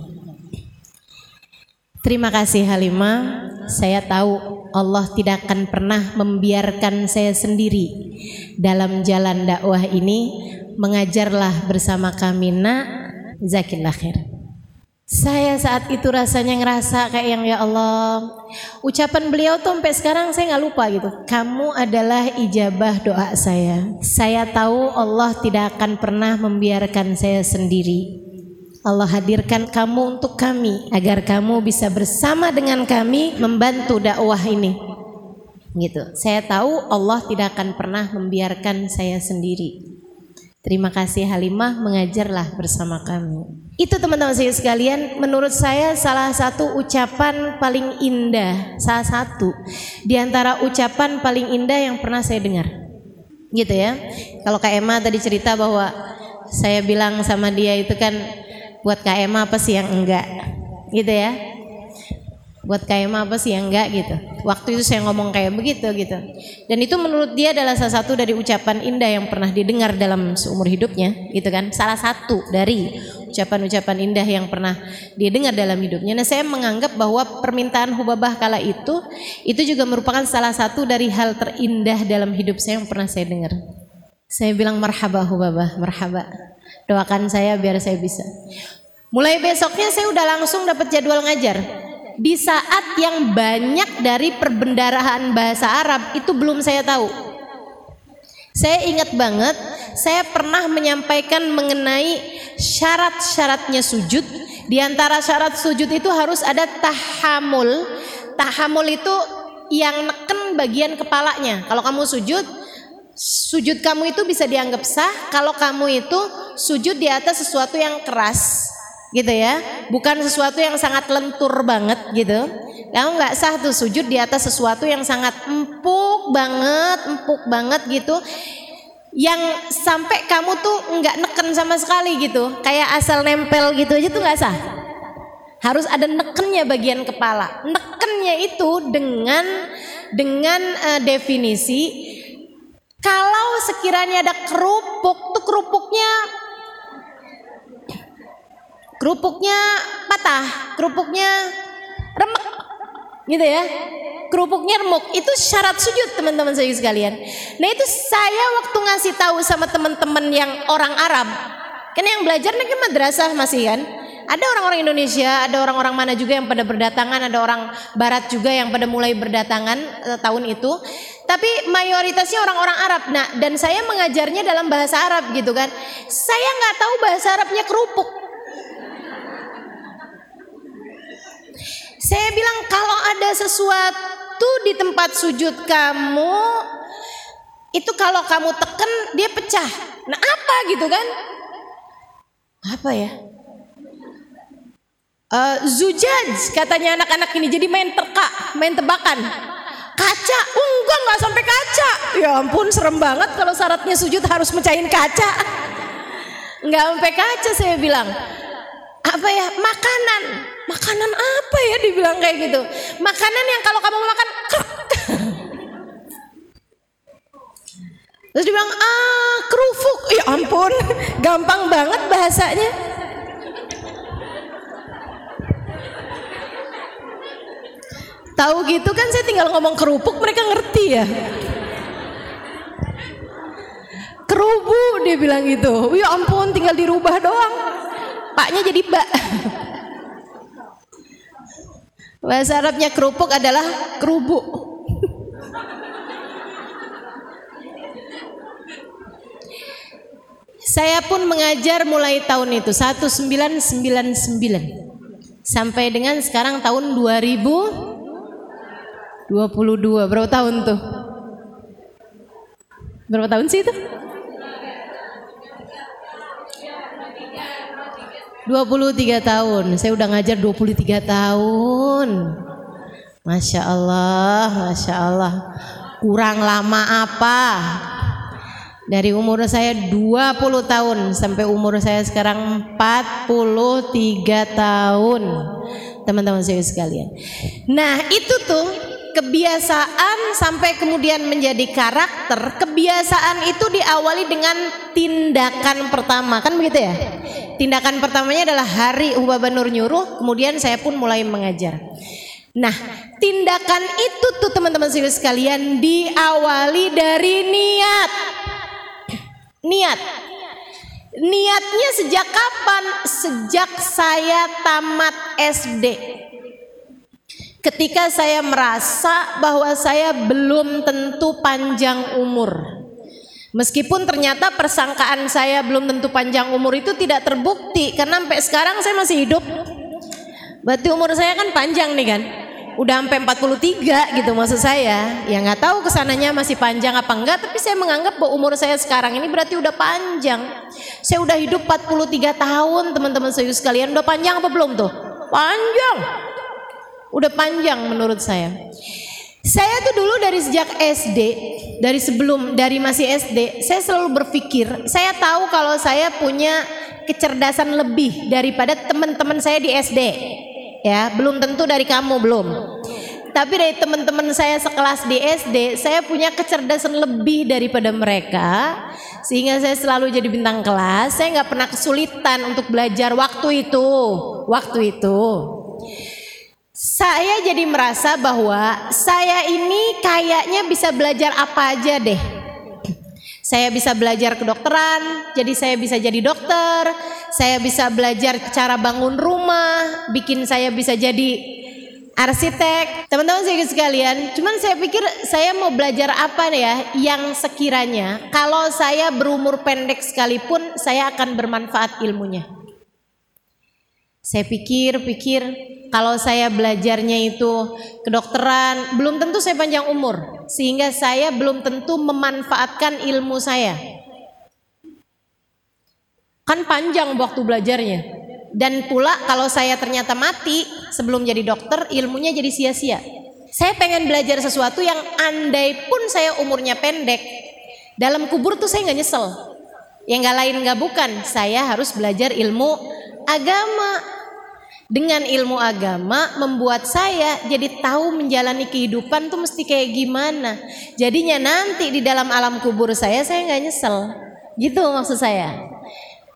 Terima kasih Halimah. Saya tahu Allah tidak akan pernah membiarkan saya sendiri dalam jalan dakwah ini. Mengajarlah bersama kami nak zakillah khair. Saya saat itu rasanya ngerasa kayak yang ya Allah Ucapan beliau tuh sampai sekarang saya nggak lupa gitu Kamu adalah ijabah doa saya Saya tahu Allah tidak akan pernah membiarkan saya sendiri Allah hadirkan kamu untuk kami agar kamu bisa bersama dengan kami membantu dakwah ini. Gitu. Saya tahu Allah tidak akan pernah membiarkan saya sendiri. Terima kasih Halimah mengajarlah bersama kami. Itu teman-teman saya sekalian, menurut saya salah satu ucapan paling indah, salah satu di antara ucapan paling indah yang pernah saya dengar. Gitu ya. Kalau Kak Emma tadi cerita bahwa saya bilang sama dia itu kan buat Emma apa sih yang enggak? Gitu ya buat kayak apa sih yang enggak gitu. Waktu itu saya ngomong kayak begitu gitu. Dan itu menurut dia adalah salah satu dari ucapan indah yang pernah didengar dalam seumur hidupnya gitu kan. Salah satu dari ucapan-ucapan indah yang pernah didengar dalam hidupnya. Nah, saya menganggap bahwa permintaan Hubabah kala itu itu juga merupakan salah satu dari hal terindah dalam hidup saya yang pernah saya dengar. Saya bilang marhaba Hubabah, marhaba. Doakan saya biar saya bisa. Mulai besoknya saya udah langsung dapat jadwal ngajar di saat yang banyak dari perbendaraan bahasa Arab itu belum saya tahu. Saya ingat banget, saya pernah menyampaikan mengenai syarat-syaratnya sujud. Di antara syarat sujud itu harus ada tahamul. Tahamul itu yang neken bagian kepalanya. Kalau kamu sujud, sujud kamu itu bisa dianggap sah kalau kamu itu sujud di atas sesuatu yang keras gitu ya. Bukan sesuatu yang sangat lentur banget gitu. Kamu nggak sah tuh sujud di atas sesuatu yang sangat empuk banget empuk banget gitu. Yang sampai kamu tuh nggak neken sama sekali gitu. Kayak asal nempel gitu aja tuh nggak sah. Harus ada nekennya bagian kepala. Nekennya itu dengan dengan uh, definisi kalau sekiranya ada kerupuk tuh kerupuknya kerupuknya patah, kerupuknya remek, gitu ya. Kerupuknya remuk, itu syarat sujud teman-teman saya sekalian. Nah itu saya waktu ngasih tahu sama teman-teman yang orang Arab, kan yang belajar nih madrasah masih kan. Ada orang-orang Indonesia, ada orang-orang mana juga yang pada berdatangan, ada orang Barat juga yang pada mulai berdatangan eh, tahun itu. Tapi mayoritasnya orang-orang Arab. Nah, dan saya mengajarnya dalam bahasa Arab gitu kan. Saya nggak tahu bahasa Arabnya kerupuk. Saya bilang kalau ada sesuatu di tempat sujud kamu itu kalau kamu teken dia pecah. Nah apa gitu kan? Apa ya? Uh, zujaj katanya anak-anak ini jadi main terka, main tebakan. Kaca, oh, enggak nggak sampai kaca. Ya ampun serem banget kalau syaratnya sujud harus mecahin kaca. Nggak sampai kaca saya bilang. Apa ya? Makanan Makanan apa ya dibilang kayak gitu? Makanan yang kalau kamu makan Terus dibilang ah kerupuk. Ya ampun, gampang banget bahasanya. Tahu gitu kan saya tinggal ngomong kerupuk mereka ngerti ya. Kerubu dia bilang gitu. Ya ampun tinggal dirubah doang. Paknya jadi bak. Bahasa Arabnya kerupuk adalah kerubuk. Saya pun mengajar mulai tahun itu 1999 sampai dengan sekarang tahun 2022. Berapa tahun tuh? Berapa tahun sih itu? 23 tahun. Saya udah ngajar 23 tahun. Masya Allah, Masya Allah. Kurang lama apa? Dari umur saya 20 tahun sampai umur saya sekarang 43 tahun. Teman-teman saya sekalian. Nah, itu tuh kebiasaan sampai kemudian menjadi karakter. Kebiasaan itu diawali dengan tindakan pertama, kan begitu ya? tindakan pertamanya adalah hari Ubaba Nur nyuruh, kemudian saya pun mulai mengajar. Nah, tindakan itu tuh teman-teman sekalian diawali dari niat. Niat. Niatnya sejak kapan? Sejak saya tamat SD. Ketika saya merasa bahwa saya belum tentu panjang umur. Meskipun ternyata persangkaan saya belum tentu panjang umur itu tidak terbukti karena sampai sekarang saya masih hidup. Berarti umur saya kan panjang nih kan. Udah sampai 43 gitu maksud saya. Ya nggak tahu ke sananya masih panjang apa enggak, tapi saya menganggap bahwa umur saya sekarang ini berarti udah panjang. Saya udah hidup 43 tahun teman-teman saya sekalian. Udah panjang apa belum tuh? Panjang. Udah panjang menurut saya. Saya tuh dulu dari sejak SD, dari sebelum dari masih SD, saya selalu berpikir, saya tahu kalau saya punya kecerdasan lebih daripada teman-teman saya di SD. Ya, belum tentu dari kamu belum. Tapi dari teman-teman saya sekelas di SD, saya punya kecerdasan lebih daripada mereka, sehingga saya selalu jadi bintang kelas. Saya nggak pernah kesulitan untuk belajar waktu itu, waktu itu. Saya jadi merasa bahwa saya ini kayaknya bisa belajar apa aja deh. Saya bisa belajar kedokteran, jadi saya bisa jadi dokter. Saya bisa belajar cara bangun rumah, bikin saya bisa jadi arsitek. Teman-teman saya sekalian, cuman saya pikir saya mau belajar apa ya yang sekiranya kalau saya berumur pendek sekalipun saya akan bermanfaat ilmunya. Saya pikir-pikir kalau saya belajarnya itu kedokteran, belum tentu saya panjang umur, sehingga saya belum tentu memanfaatkan ilmu saya. Kan panjang waktu belajarnya. Dan pula kalau saya ternyata mati sebelum jadi dokter, ilmunya jadi sia-sia. Saya pengen belajar sesuatu yang andai pun saya umurnya pendek, dalam kubur tuh saya nggak nyesel. Yang nggak lain nggak bukan, saya harus belajar ilmu agama dengan ilmu agama membuat saya jadi tahu menjalani kehidupan tuh mesti kayak gimana. Jadinya nanti di dalam alam kubur saya saya nggak nyesel. Gitu maksud saya.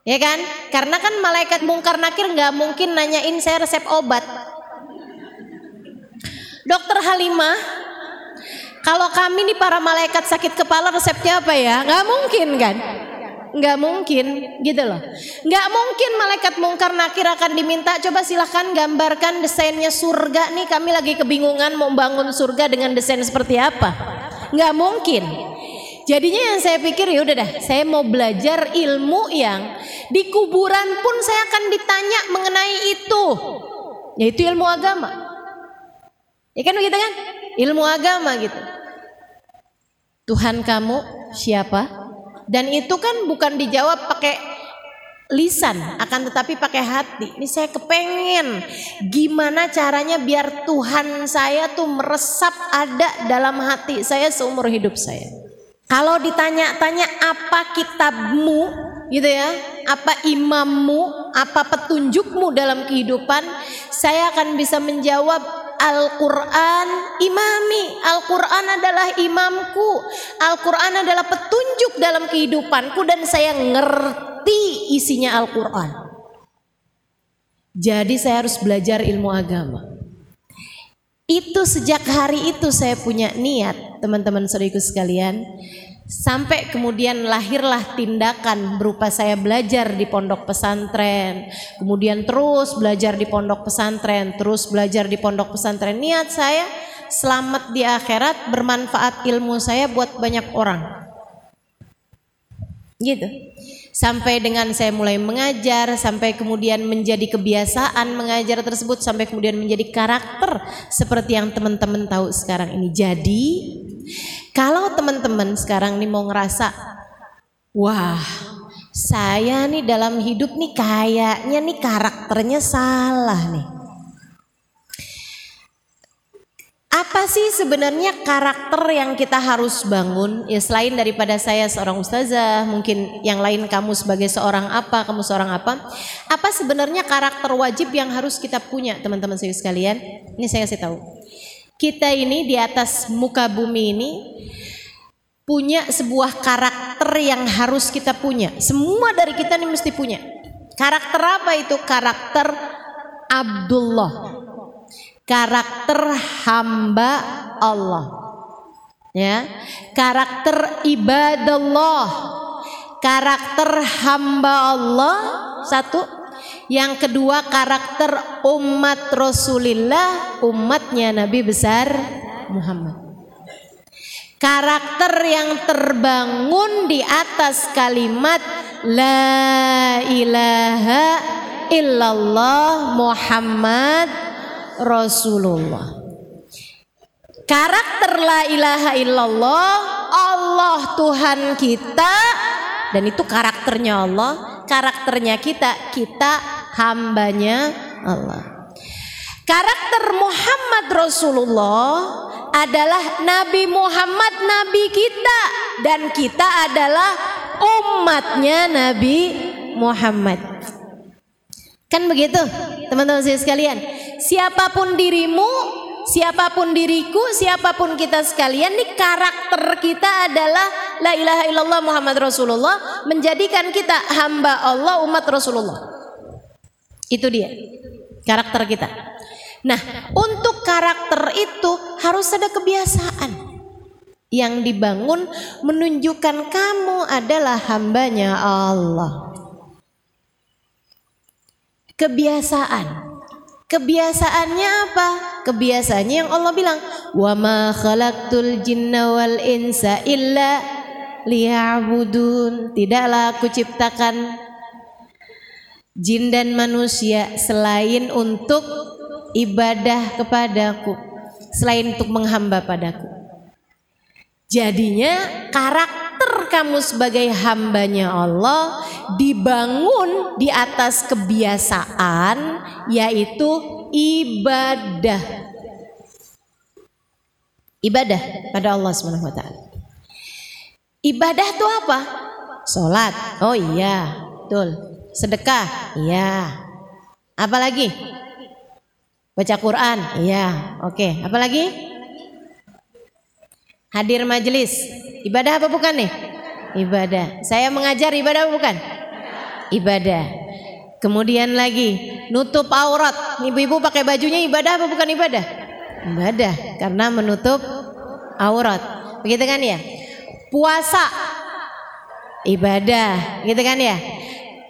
Ya kan? Karena kan malaikat mungkar nakir nggak mungkin nanyain saya resep obat. Dokter Halimah, kalau kami nih para malaikat sakit kepala resepnya apa ya? Nggak mungkin kan? Nggak mungkin gitu loh. Nggak mungkin malaikat mungkar nakir akan diminta. Coba silahkan gambarkan desainnya surga nih. Kami lagi kebingungan mau bangun surga dengan desain seperti apa. Nggak mungkin. Jadinya yang saya pikir ya udah dah saya mau belajar ilmu yang di kuburan pun saya akan ditanya mengenai itu. Yaitu ilmu agama. Ya kan begitu kan? Ilmu agama gitu. Tuhan kamu siapa dan itu kan bukan dijawab pakai lisan akan tetapi pakai hati. Ini saya kepengen gimana caranya biar Tuhan saya tuh meresap ada dalam hati saya seumur hidup saya. Kalau ditanya-tanya apa kitabmu gitu ya, apa imammu, apa petunjukmu dalam kehidupan, saya akan bisa menjawab Al-Quran imami. Al-Quran adalah imamku. Al-Quran adalah petunjuk dalam kehidupanku dan saya ngerti isinya Al-Quran. Jadi saya harus belajar ilmu agama. Itu sejak hari itu saya punya niat teman-teman saudariku sekalian Sampai kemudian lahirlah tindakan berupa saya belajar di pondok pesantren, kemudian terus belajar di pondok pesantren, terus belajar di pondok pesantren. Niat saya selamat di akhirat, bermanfaat ilmu saya buat banyak orang. Gitu. Sampai dengan saya mulai mengajar, sampai kemudian menjadi kebiasaan mengajar tersebut, sampai kemudian menjadi karakter seperti yang teman-teman tahu sekarang ini. Jadi kalau teman-teman sekarang nih mau ngerasa, wah saya nih dalam hidup nih kayaknya nih karakternya salah nih. Apa sih sebenarnya karakter yang kita harus bangun? Ya selain daripada saya seorang ustazah, mungkin yang lain kamu sebagai seorang apa, kamu seorang apa? Apa sebenarnya karakter wajib yang harus kita punya, teman-teman saya sekalian? Ini saya kasih tahu kita ini di atas muka bumi ini punya sebuah karakter yang harus kita punya. Semua dari kita ini mesti punya. Karakter apa itu? Karakter Abdullah. Karakter hamba Allah. Ya. Karakter ibadallah. Karakter hamba Allah satu yang kedua karakter umat Rasulullah, umatnya Nabi besar Muhammad. karakter yang terbangun di atas kalimat la ilaha illallah Muhammad Rasulullah. Karakter la ilaha illallah Allah Tuhan kita dan itu karakternya Allah, karakternya kita, kita hambanya Allah. Karakter Muhammad Rasulullah adalah Nabi Muhammad Nabi kita dan kita adalah umatnya Nabi Muhammad. Kan begitu teman-teman saya sekalian. Siapa pun dirimu, siapa pun diriku, siapa pun kita sekalian, nih karakter kita adalah la ilaha illallah Muhammad Rasulullah menjadikan kita hamba Allah umat Rasulullah. Itu dia karakter kita. Nah, untuk karakter itu harus ada kebiasaan yang dibangun menunjukkan kamu adalah hambanya Allah. Kebiasaan. Kebiasaannya apa? Kebiasaannya yang Allah bilang, "Wa ma khalaqtul jinna wal insa illa liya'budun." Tidaklah aku ciptakan jin dan manusia selain untuk ibadah kepadaku selain untuk menghamba padaku. Jadinya karakter kamu sebagai hambanya Allah dibangun di atas kebiasaan yaitu ibadah. Ibadah pada Allah Subhanahu wa taala. Ibadah itu apa? Salat. Oh iya, betul. Sedekah. Iya. Apalagi? Baca Quran, iya, oke. Apa lagi? Hadir majelis, ibadah apa bukan nih? Ibadah. Saya mengajar ibadah apa bukan? Ibadah. Kemudian lagi nutup aurat. Ibu-ibu pakai bajunya ibadah apa bukan ibadah? Ibadah karena menutup aurat. Begitu kan ya? Puasa ibadah, gitu kan ya?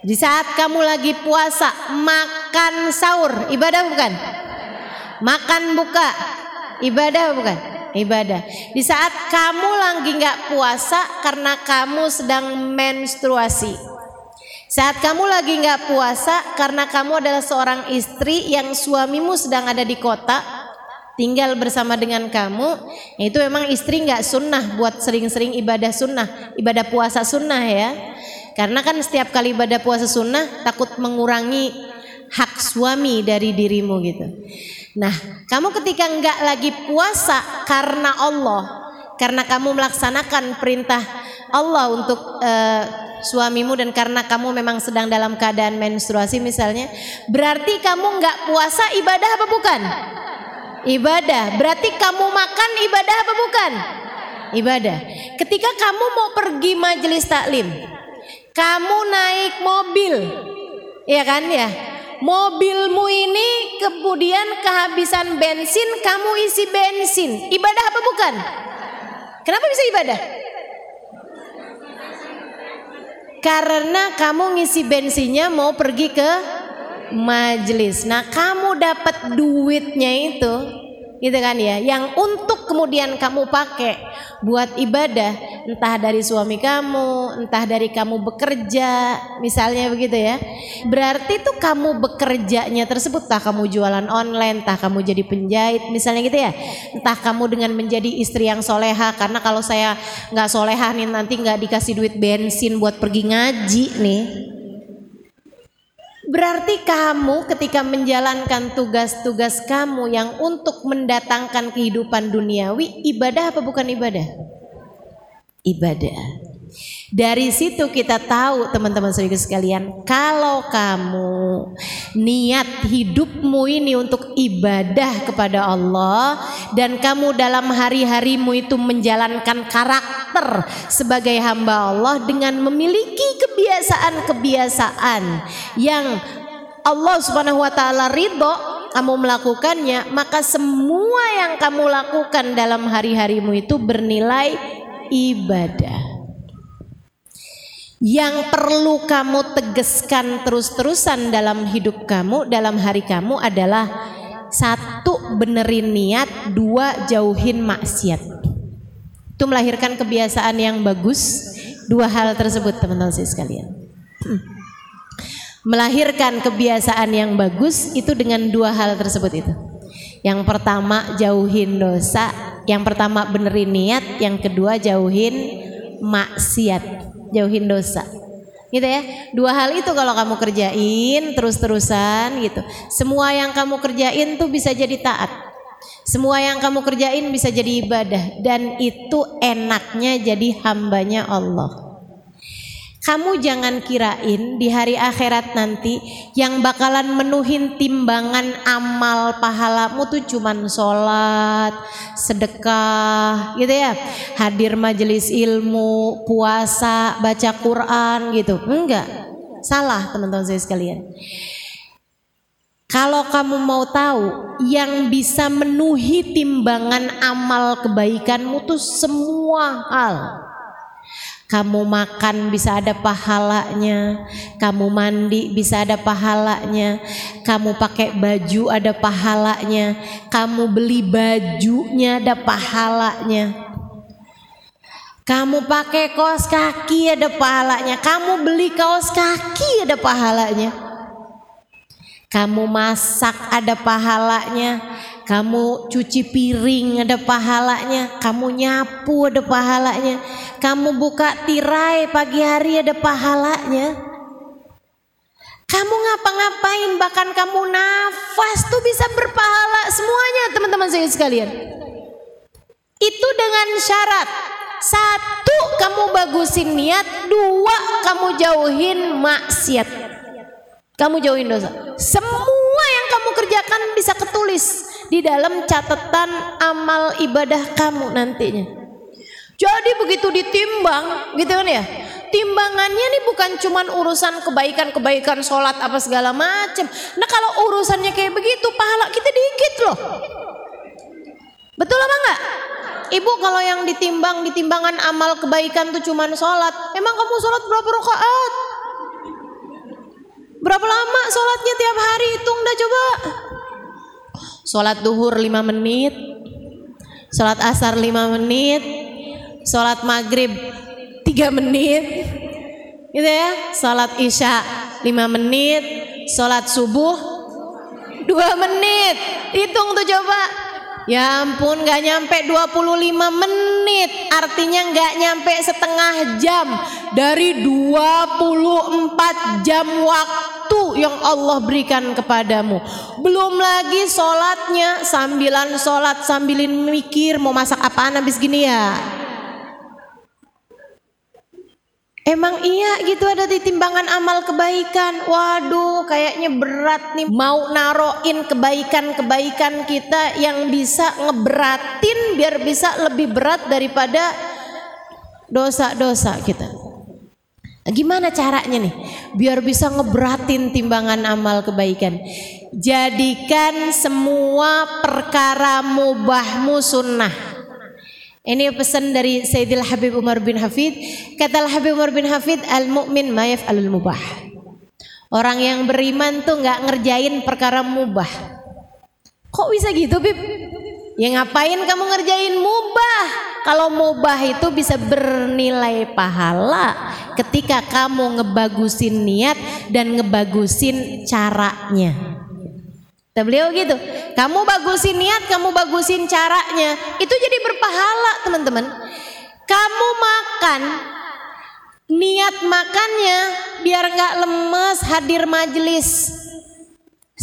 Di saat kamu lagi puasa, makan sahur, ibadah bukan? Makan buka ibadah bukan? Ibadah. Di saat kamu lagi nggak puasa karena kamu sedang menstruasi. Saat kamu lagi nggak puasa karena kamu adalah seorang istri yang suamimu sedang ada di kota, tinggal bersama dengan kamu, itu memang istri nggak sunnah buat sering-sering ibadah sunnah, ibadah puasa sunnah ya. Karena kan setiap kali ibadah puasa sunnah takut mengurangi hak suami dari dirimu gitu. Nah, kamu ketika enggak lagi puasa karena Allah, karena kamu melaksanakan perintah Allah untuk uh, suamimu dan karena kamu memang sedang dalam keadaan menstruasi misalnya, berarti kamu enggak puasa ibadah apa bukan? Ibadah. Berarti kamu makan ibadah apa bukan? Ibadah. Ketika kamu mau pergi majelis taklim, kamu naik mobil, ya kan ya? mobilmu ini kemudian kehabisan bensin, kamu isi bensin. Ibadah apa bukan? Kenapa bisa ibadah? Karena kamu ngisi bensinnya mau pergi ke majelis. Nah, kamu dapat duitnya itu gitu kan ya. Yang untuk kemudian kamu pakai buat ibadah entah dari suami kamu entah dari kamu bekerja misalnya begitu ya. Berarti tuh kamu bekerjanya tersebut entah kamu jualan online entah kamu jadi penjahit misalnya gitu ya. Entah kamu dengan menjadi istri yang soleha karena kalau saya nggak soleha nih nanti nggak dikasih duit bensin buat pergi ngaji nih Berarti kamu ketika menjalankan tugas-tugas kamu yang untuk mendatangkan kehidupan duniawi, ibadah apa bukan ibadah? Ibadah. Dari situ kita tahu teman-teman saudara sekalian, kalau kamu niat hidupmu ini untuk ibadah kepada Allah dan kamu dalam hari-harimu itu menjalankan karakter sebagai hamba Allah dengan memiliki kebiasaan-kebiasaan yang Allah Subhanahu wa taala ridho kamu melakukannya, maka semua yang kamu lakukan dalam hari-harimu itu bernilai ibadah yang perlu kamu tegaskan terus-terusan dalam hidup kamu, dalam hari kamu adalah satu benerin niat, dua jauhin maksiat. Itu melahirkan kebiasaan yang bagus. Dua hal tersebut teman-teman sekalian. Melahirkan kebiasaan yang bagus itu dengan dua hal tersebut itu. Yang pertama jauhin dosa, yang pertama benerin niat, yang kedua jauhin maksiat, jauhin dosa gitu ya. Dua hal itu kalau kamu kerjain terus-terusan gitu. Semua yang kamu kerjain tuh bisa jadi taat. Semua yang kamu kerjain bisa jadi ibadah dan itu enaknya jadi hambanya Allah. Kamu jangan kirain di hari akhirat nanti yang bakalan menuhin timbangan amal pahalamu tuh cuman sholat, sedekah gitu ya. Hadir majelis ilmu, puasa, baca Quran gitu. Enggak, salah teman-teman saya sekalian. Kalau kamu mau tahu yang bisa menuhi timbangan amal kebaikanmu tuh semua hal kamu makan bisa ada pahalanya, kamu mandi bisa ada pahalanya, kamu pakai baju ada pahalanya, kamu beli bajunya ada pahalanya. Kamu pakai kaos kaki ada pahalanya, kamu beli kaos kaki ada pahalanya. Kamu masak ada pahalanya, kamu cuci piring ada pahalanya, kamu nyapu ada pahalanya, kamu buka tirai pagi hari ada pahalanya. Kamu ngapa-ngapain bahkan kamu nafas tuh bisa berpahala semuanya teman-teman saya sekalian. Itu dengan syarat satu kamu bagusin niat, dua kamu jauhin maksiat. Kamu jauhin dosa. Semua yang kamu kerjakan bisa ketulis di dalam catatan amal ibadah kamu nantinya. Jadi begitu ditimbang, gitu kan ya? Timbangannya nih bukan cuman urusan kebaikan-kebaikan sholat apa segala macam. Nah kalau urusannya kayak begitu, pahala kita dikit loh. Betul apa enggak? Ibu kalau yang ditimbang ditimbangan amal kebaikan tuh cuman sholat, emang kamu sholat berapa rakaat? Berapa lama sholatnya tiap hari hitung dah coba. Sholat duhur 5 menit, sholat asar 5 menit, sholat maghrib 3 menit, gitu ya. Sholat isya 5 menit, sholat subuh 2 menit. Hitung tuh coba. Ya ampun gak nyampe 25 menit Artinya gak nyampe setengah jam Dari 24 jam waktu yang Allah berikan kepadamu Belum lagi sholatnya Sambilan sholat sambilin mikir Mau masak apaan habis gini ya Emang iya gitu ada di timbangan amal kebaikan. Waduh, kayaknya berat nih mau naroin kebaikan-kebaikan kita yang bisa ngeberatin biar bisa lebih berat daripada dosa-dosa kita. Gimana caranya nih? Biar bisa ngeberatin timbangan amal kebaikan. Jadikan semua perkara mubahmu sunnah. Ini pesan dari Sayyidil Habib Umar bin Hafid. Kata Habib Umar bin Hafid, al-mu'min mayaf alul mubah. Orang yang beriman tuh nggak ngerjain perkara mubah. Kok bisa gitu, Bib? Ya ngapain kamu ngerjain mubah? Kalau mubah itu bisa bernilai pahala ketika kamu ngebagusin niat dan ngebagusin caranya. Kata beliau gitu, kamu bagusin niat, kamu bagusin caranya, itu jadi berpahala teman-teman. Kamu makan, niat makannya biar nggak lemes hadir majelis.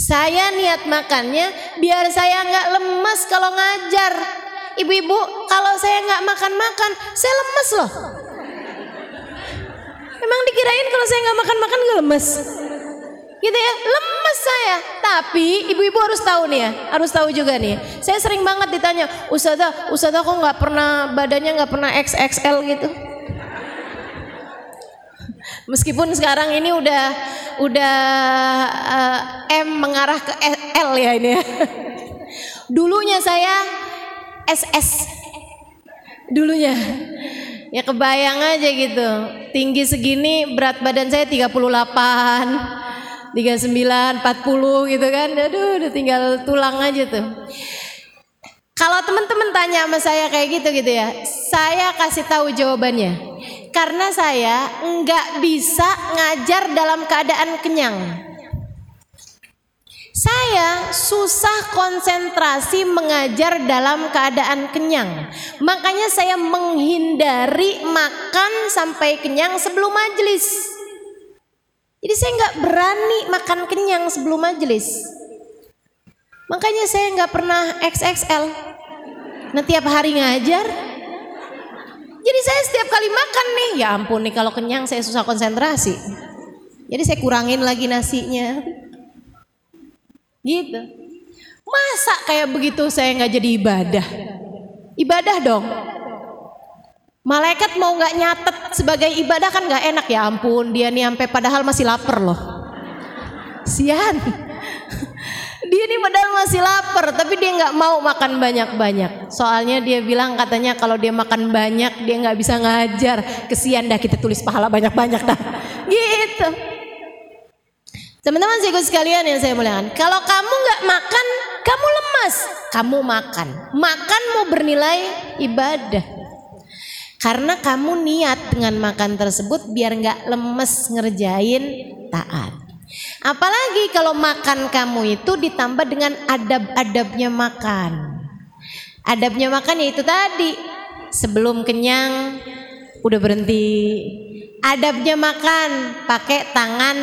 Saya niat makannya biar saya nggak lemes kalau ngajar. Ibu-ibu, kalau saya nggak makan-makan, saya lemes loh. Emang dikirain kalau saya nggak makan-makan nggak lemes? gitu ya lemes saya tapi ibu-ibu harus tahu nih ya harus tahu juga nih saya sering banget ditanya Ustazah Ustazah kok nggak pernah badannya nggak pernah XXL gitu meskipun sekarang ini udah udah uh, M mengarah ke L ya ini ya dulunya saya SS dulunya ya kebayang aja gitu tinggi segini berat badan saya 38 39, 40 gitu kan. Aduh, udah tinggal tulang aja tuh. Kalau teman-teman tanya sama saya kayak gitu gitu ya, saya kasih tahu jawabannya. Karena saya nggak bisa ngajar dalam keadaan kenyang. Saya susah konsentrasi mengajar dalam keadaan kenyang. Makanya saya menghindari makan sampai kenyang sebelum majelis. Jadi saya nggak berani makan kenyang sebelum majelis. Makanya saya nggak pernah XXL. Nah tiap hari ngajar. Jadi saya setiap kali makan nih, ya ampun nih kalau kenyang saya susah konsentrasi. Jadi saya kurangin lagi nasinya. Gitu. Masa kayak begitu saya nggak jadi ibadah? Ibadah dong. Malaikat mau nggak nyatet sebagai ibadah kan nggak enak ya ampun dia nih sampai padahal masih lapar loh. Sian. Dia nih padahal masih lapar tapi dia nggak mau makan banyak-banyak. Soalnya dia bilang katanya kalau dia makan banyak dia nggak bisa ngajar. Kesian dah kita tulis pahala banyak-banyak dah. (laughs) Gitu. Teman-teman sih sekalian yang saya muliakan, kalau kamu nggak makan, kamu lemas. Kamu makan, makanmu bernilai ibadah. Karena kamu niat dengan makan tersebut biar nggak lemes ngerjain taat. Apalagi kalau makan kamu itu ditambah dengan adab-adabnya makan. Adabnya makan yaitu tadi sebelum kenyang udah berhenti. Adabnya makan pakai tangan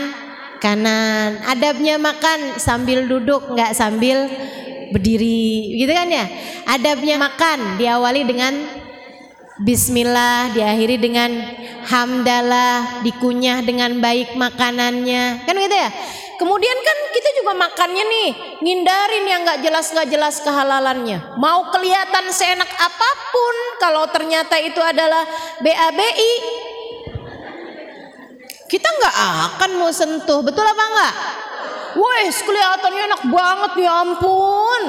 kanan. Adabnya makan sambil duduk nggak sambil berdiri, gitu kan ya? Adabnya makan diawali dengan Bismillah, diakhiri dengan hamdalah, dikunyah dengan baik makanannya, kan gitu ya? Kemudian kan kita juga makannya nih, ngindarin yang nggak jelas nggak jelas kehalalannya. Mau kelihatan seenak apa pun, kalau ternyata itu adalah BABI, kita nggak akan mau sentuh, betul apa enggak? Wih, kelihatannya enak banget ya ampun.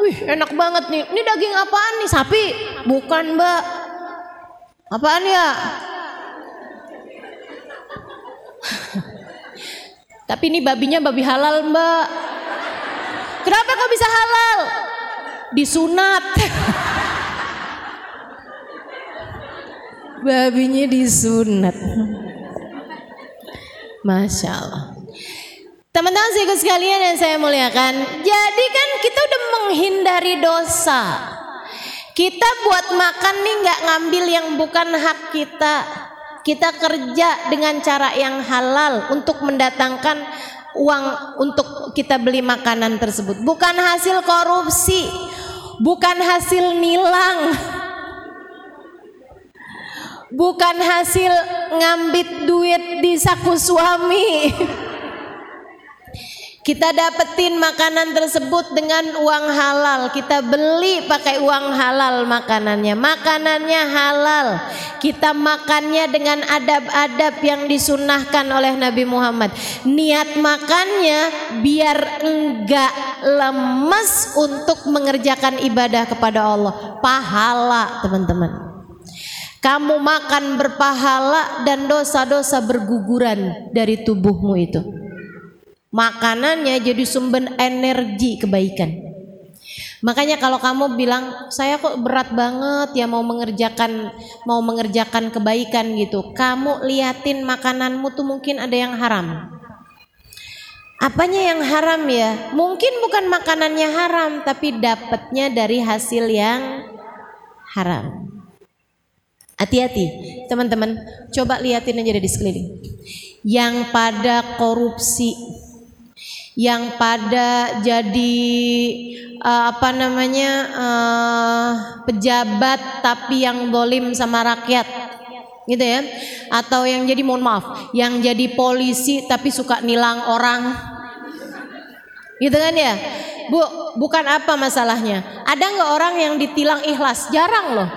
Wih, enak banget nih. Ini daging apaan nih? Sapi? Bukan, Mbak. Apaan ya? Tapi ini babinya babi halal, Mbak. Kenapa kok bisa halal? Disunat. Babinya disunat. Masya Allah. Teman-teman saya sekalian yang saya muliakan, jadi kan kita udah menghindari dosa. Kita buat makan nih nggak ngambil yang bukan hak kita. Kita kerja dengan cara yang halal untuk mendatangkan uang untuk kita beli makanan tersebut. Bukan hasil korupsi, bukan hasil nilang, bukan hasil ngambit duit di saku suami. (laughs) Kita dapetin makanan tersebut dengan uang halal. Kita beli pakai uang halal makanannya. Makanannya halal. Kita makannya dengan adab-adab yang disunahkan oleh Nabi Muhammad. Niat makannya biar enggak lemes untuk mengerjakan ibadah kepada Allah. Pahala teman-teman. Kamu makan berpahala dan dosa-dosa berguguran dari tubuhmu itu makanannya jadi sumber energi kebaikan. Makanya kalau kamu bilang saya kok berat banget ya mau mengerjakan mau mengerjakan kebaikan gitu, kamu liatin makananmu tuh mungkin ada yang haram. Apanya yang haram ya? Mungkin bukan makanannya haram, tapi dapatnya dari hasil yang haram. Hati-hati, teman-teman. Coba liatin aja di sekeliling. Yang pada korupsi, yang pada jadi uh, apa namanya uh, pejabat tapi yang dolim sama rakyat. Gitu ya. Atau yang jadi mohon maaf yang jadi polisi tapi suka nilang orang. Gitu kan ya? Bu bukan apa masalahnya. Ada nggak orang yang ditilang ikhlas? Jarang loh.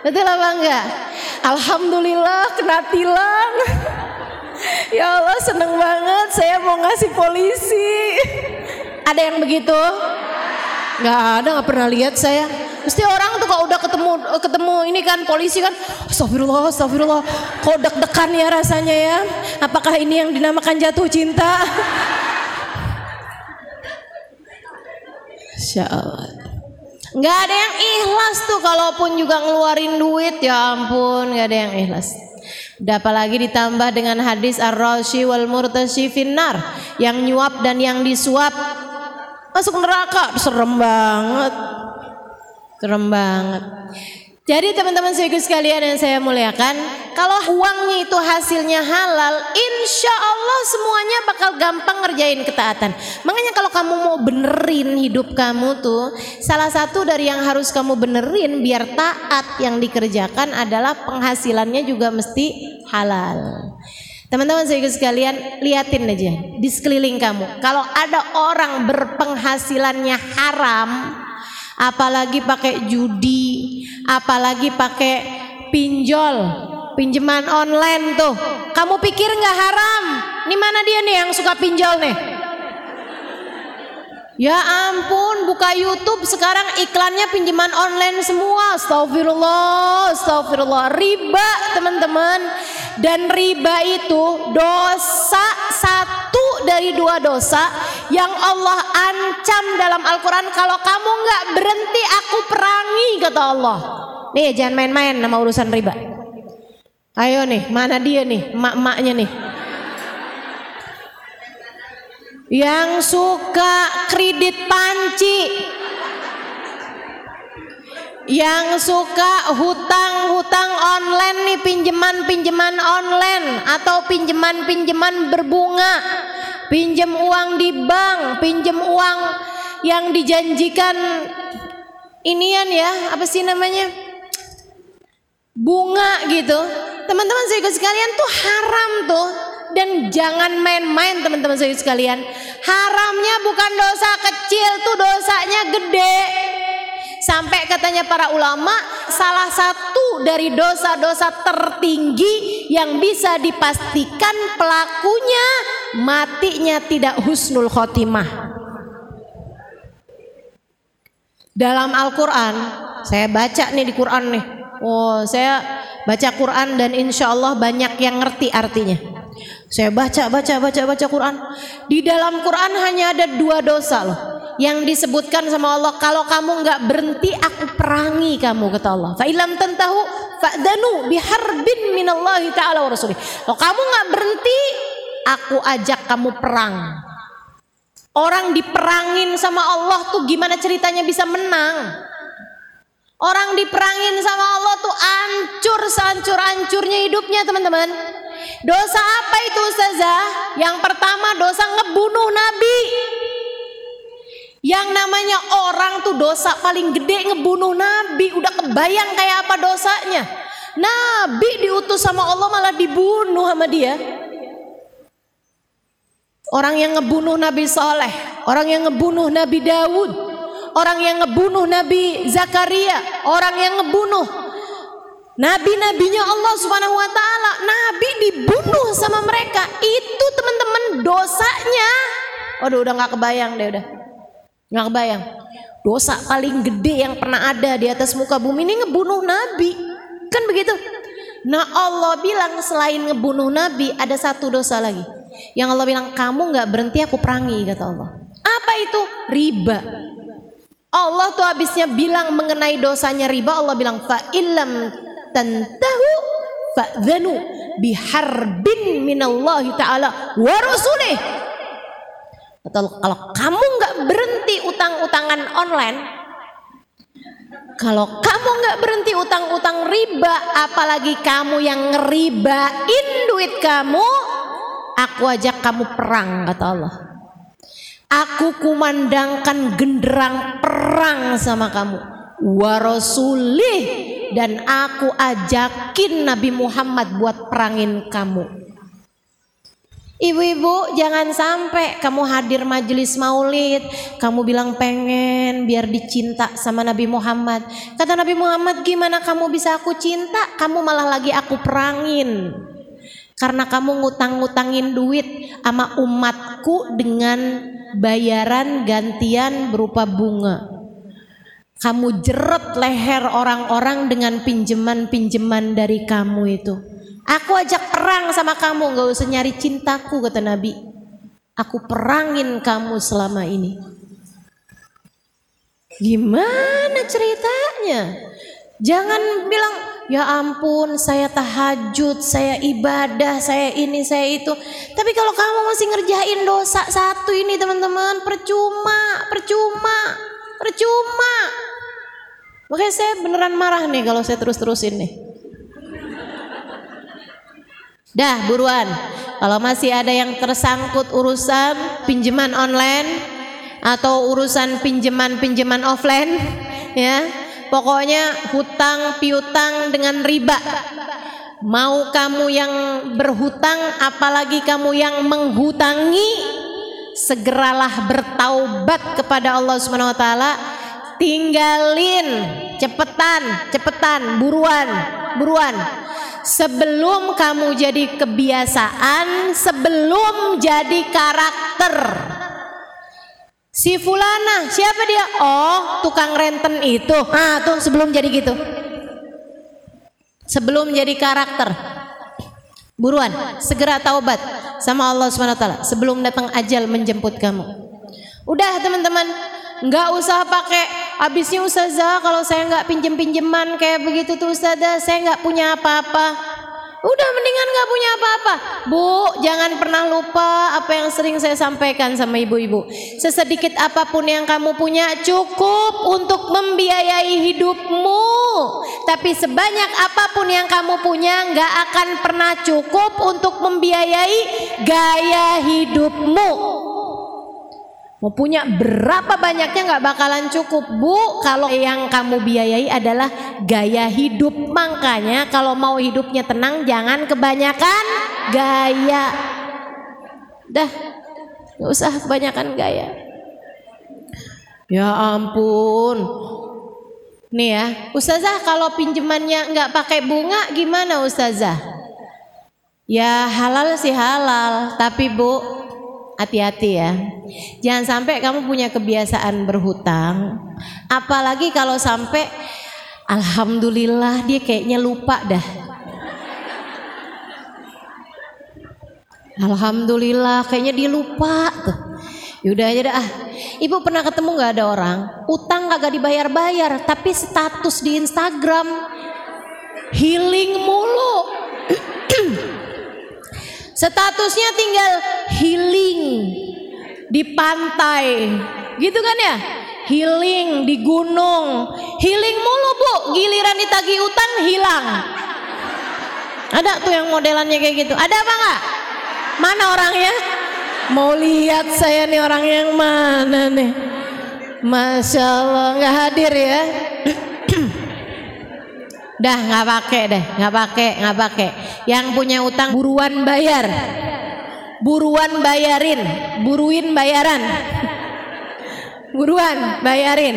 Betul apa enggak alhamdulillah kena tilang ya Allah seneng banget saya mau ngasih polisi. Ada yang begitu? Gak ada, gak pernah lihat saya. Mesti orang tuh kalau udah ketemu ketemu ini kan polisi kan, astagfirullah, astagfirullah, kok deg-degan ya rasanya ya. Apakah ini yang dinamakan jatuh cinta? Masya Allah. Nggak ada yang ikhlas tuh kalaupun juga ngeluarin duit ya ampun nggak ada yang ikhlas. Apalagi ditambah dengan hadis ar-rashi wal murtashi finnar yang nyuap dan yang disuap masuk neraka serem banget. Serem banget. Jadi teman-teman saya sekalian yang saya muliakan, kalau uangnya itu hasilnya halal, insya Allah semuanya bakal gampang ngerjain ketaatan. Makanya kalau kamu mau benerin hidup kamu tuh, salah satu dari yang harus kamu benerin biar taat yang dikerjakan adalah penghasilannya juga mesti halal. Teman-teman saya sekalian, liatin aja di sekeliling kamu. Kalau ada orang berpenghasilannya haram, apalagi pakai judi, apalagi pakai pinjol, pinjaman online tuh. Kamu pikir nggak haram? Ini mana dia nih yang suka pinjol nih? Ya ampun, buka YouTube sekarang iklannya pinjaman online semua. Astagfirullah, astagfirullah. Riba, teman-teman. Dan riba itu dosa satu dari dua dosa yang Allah ancam dalam Al-Quran. Kalau kamu nggak berhenti, aku perangi, kata Allah. Nih, jangan main-main sama urusan riba. Ayo nih, mana dia nih, mak-maknya nih. Yang suka kredit panci. Yang suka hutang-hutang online nih pinjaman-pinjaman online atau pinjaman-pinjaman berbunga. Pinjam uang di bank, pinjam uang yang dijanjikan inian ya, apa sih namanya? Bunga gitu. Teman-teman saya sekalian tuh haram tuh dan jangan main-main teman-teman saya sekalian. Haramnya bukan dosa kecil tuh dosanya gede. Sampai katanya para ulama salah satu dari dosa-dosa tertinggi yang bisa dipastikan pelakunya matinya tidak husnul khotimah. Dalam Al-Quran, saya baca nih di Quran nih. Oh, saya baca Quran dan insya Allah banyak yang ngerti artinya. Saya baca, baca, baca, baca Quran. Di dalam Quran hanya ada dua dosa loh. Yang disebutkan sama Allah, kalau kamu nggak berhenti, aku perangi kamu kata Allah. Fa'ilam tentahu fa'danu biharbin minallahi ta'ala wa rasulih. Kalau kamu nggak berhenti, aku ajak kamu perang. Orang diperangin sama Allah tuh gimana ceritanya bisa menang? Orang diperangin sama Allah tuh ancur seancur-ancurnya hidupnya teman-teman. Dosa apa itu Ustazah? Yang pertama dosa ngebunuh Nabi. Yang namanya orang tuh dosa paling gede ngebunuh Nabi. Udah kebayang kayak apa dosanya. Nabi diutus sama Allah malah dibunuh sama dia. Orang yang ngebunuh Nabi Soleh. Orang yang ngebunuh Nabi Dawud. Orang yang ngebunuh Nabi Zakaria. Orang yang ngebunuh Nabi-nabinya Allah Subhanahu wa taala, nabi dibunuh sama mereka. Itu teman-teman dosanya. Waduh, udah nggak kebayang deh udah. Nggak kebayang. Dosa paling gede yang pernah ada di atas muka bumi ini ngebunuh nabi. Kan begitu? Nah Allah bilang selain ngebunuh nabi ada satu dosa lagi. Yang Allah bilang kamu nggak berhenti aku perangi kata Allah. Apa itu? Riba. Allah tuh habisnya bilang mengenai dosanya riba Allah bilang fa illam tantahu fa'dhanu biharbin minallahi ta'ala wa rasulih. Atau kalau kamu nggak berhenti utang-utangan online kalau kamu nggak berhenti utang-utang riba apalagi kamu yang ngeribain duit kamu aku ajak kamu perang kata Allah. Aku kumandangkan genderang perang sama kamu warasulih dan aku ajakin Nabi Muhammad buat perangin kamu. Ibu-ibu jangan sampai kamu hadir majelis maulid. Kamu bilang pengen biar dicinta sama Nabi Muhammad. Kata Nabi Muhammad gimana kamu bisa aku cinta? Kamu malah lagi aku perangin. Karena kamu ngutang-ngutangin duit sama umatku dengan bayaran gantian berupa bunga kamu jeret leher orang-orang dengan pinjaman-pinjaman dari kamu itu. Aku ajak perang sama kamu, gak usah nyari cintaku kata Nabi. Aku perangin kamu selama ini. Gimana ceritanya? Jangan bilang, ya ampun saya tahajud, saya ibadah, saya ini, saya itu. Tapi kalau kamu masih ngerjain dosa satu ini teman-teman, percuma, percuma, percuma. Makanya saya beneran marah nih kalau saya terus-terusin nih. Dah buruan. Kalau masih ada yang tersangkut urusan pinjaman online atau urusan pinjaman-pinjaman offline ya Pokoknya hutang piutang dengan riba. Mau kamu yang berhutang apalagi kamu yang menghutangi segeralah bertaubat kepada Allah Subhanahu wa taala. Tinggalin cepetan, cepetan, buruan, buruan. Sebelum kamu jadi kebiasaan, sebelum jadi karakter. Si fulana, siapa dia? Oh, tukang renten itu. Ah, tuh sebelum jadi gitu. Sebelum jadi karakter. Buruan, segera taubat sama Allah SWT sebelum datang ajal menjemput kamu. Udah teman-teman, nggak usah pakai habisnya ustazah kalau saya nggak pinjem pinjeman kayak begitu tuh ustazah. Saya nggak punya apa-apa Udah mendingan gak punya apa-apa. Bu, jangan pernah lupa apa yang sering saya sampaikan sama ibu-ibu. Sesedikit apa pun yang kamu punya cukup untuk membiayai hidupmu. Tapi sebanyak apa pun yang kamu punya gak akan pernah cukup untuk membiayai gaya hidupmu. Mau punya berapa banyaknya nggak bakalan cukup bu. Kalau yang kamu biayai adalah gaya hidup. Makanya kalau mau hidupnya tenang jangan kebanyakan gaya. Dah nggak usah kebanyakan gaya. Ya ampun. Nih ya ustazah kalau pinjamannya nggak pakai bunga gimana ustazah? Ya halal sih halal. Tapi bu hati-hati ya. Jangan sampai kamu punya kebiasaan berhutang, apalagi kalau sampai alhamdulillah dia kayaknya lupa dah. Alhamdulillah kayaknya dia lupa tuh. Yaudah aja dah. Ibu pernah ketemu nggak ada orang utang kagak dibayar-bayar tapi status di Instagram healing mulu. (clears throat) Statusnya tinggal healing di pantai. Gitu kan ya? Healing di gunung. Healing mulu bu, giliran ditagi utang hilang. Ada tuh yang modelannya kayak gitu. Ada apa nggak? Mana orangnya? Mau lihat saya nih orang yang mana nih? Masya Allah nggak hadir ya. Dah nggak pakai deh, nggak pakai, nggak pakai. Yang punya utang buruan bayar, buruan bayarin, buruin bayaran, buruan bayarin.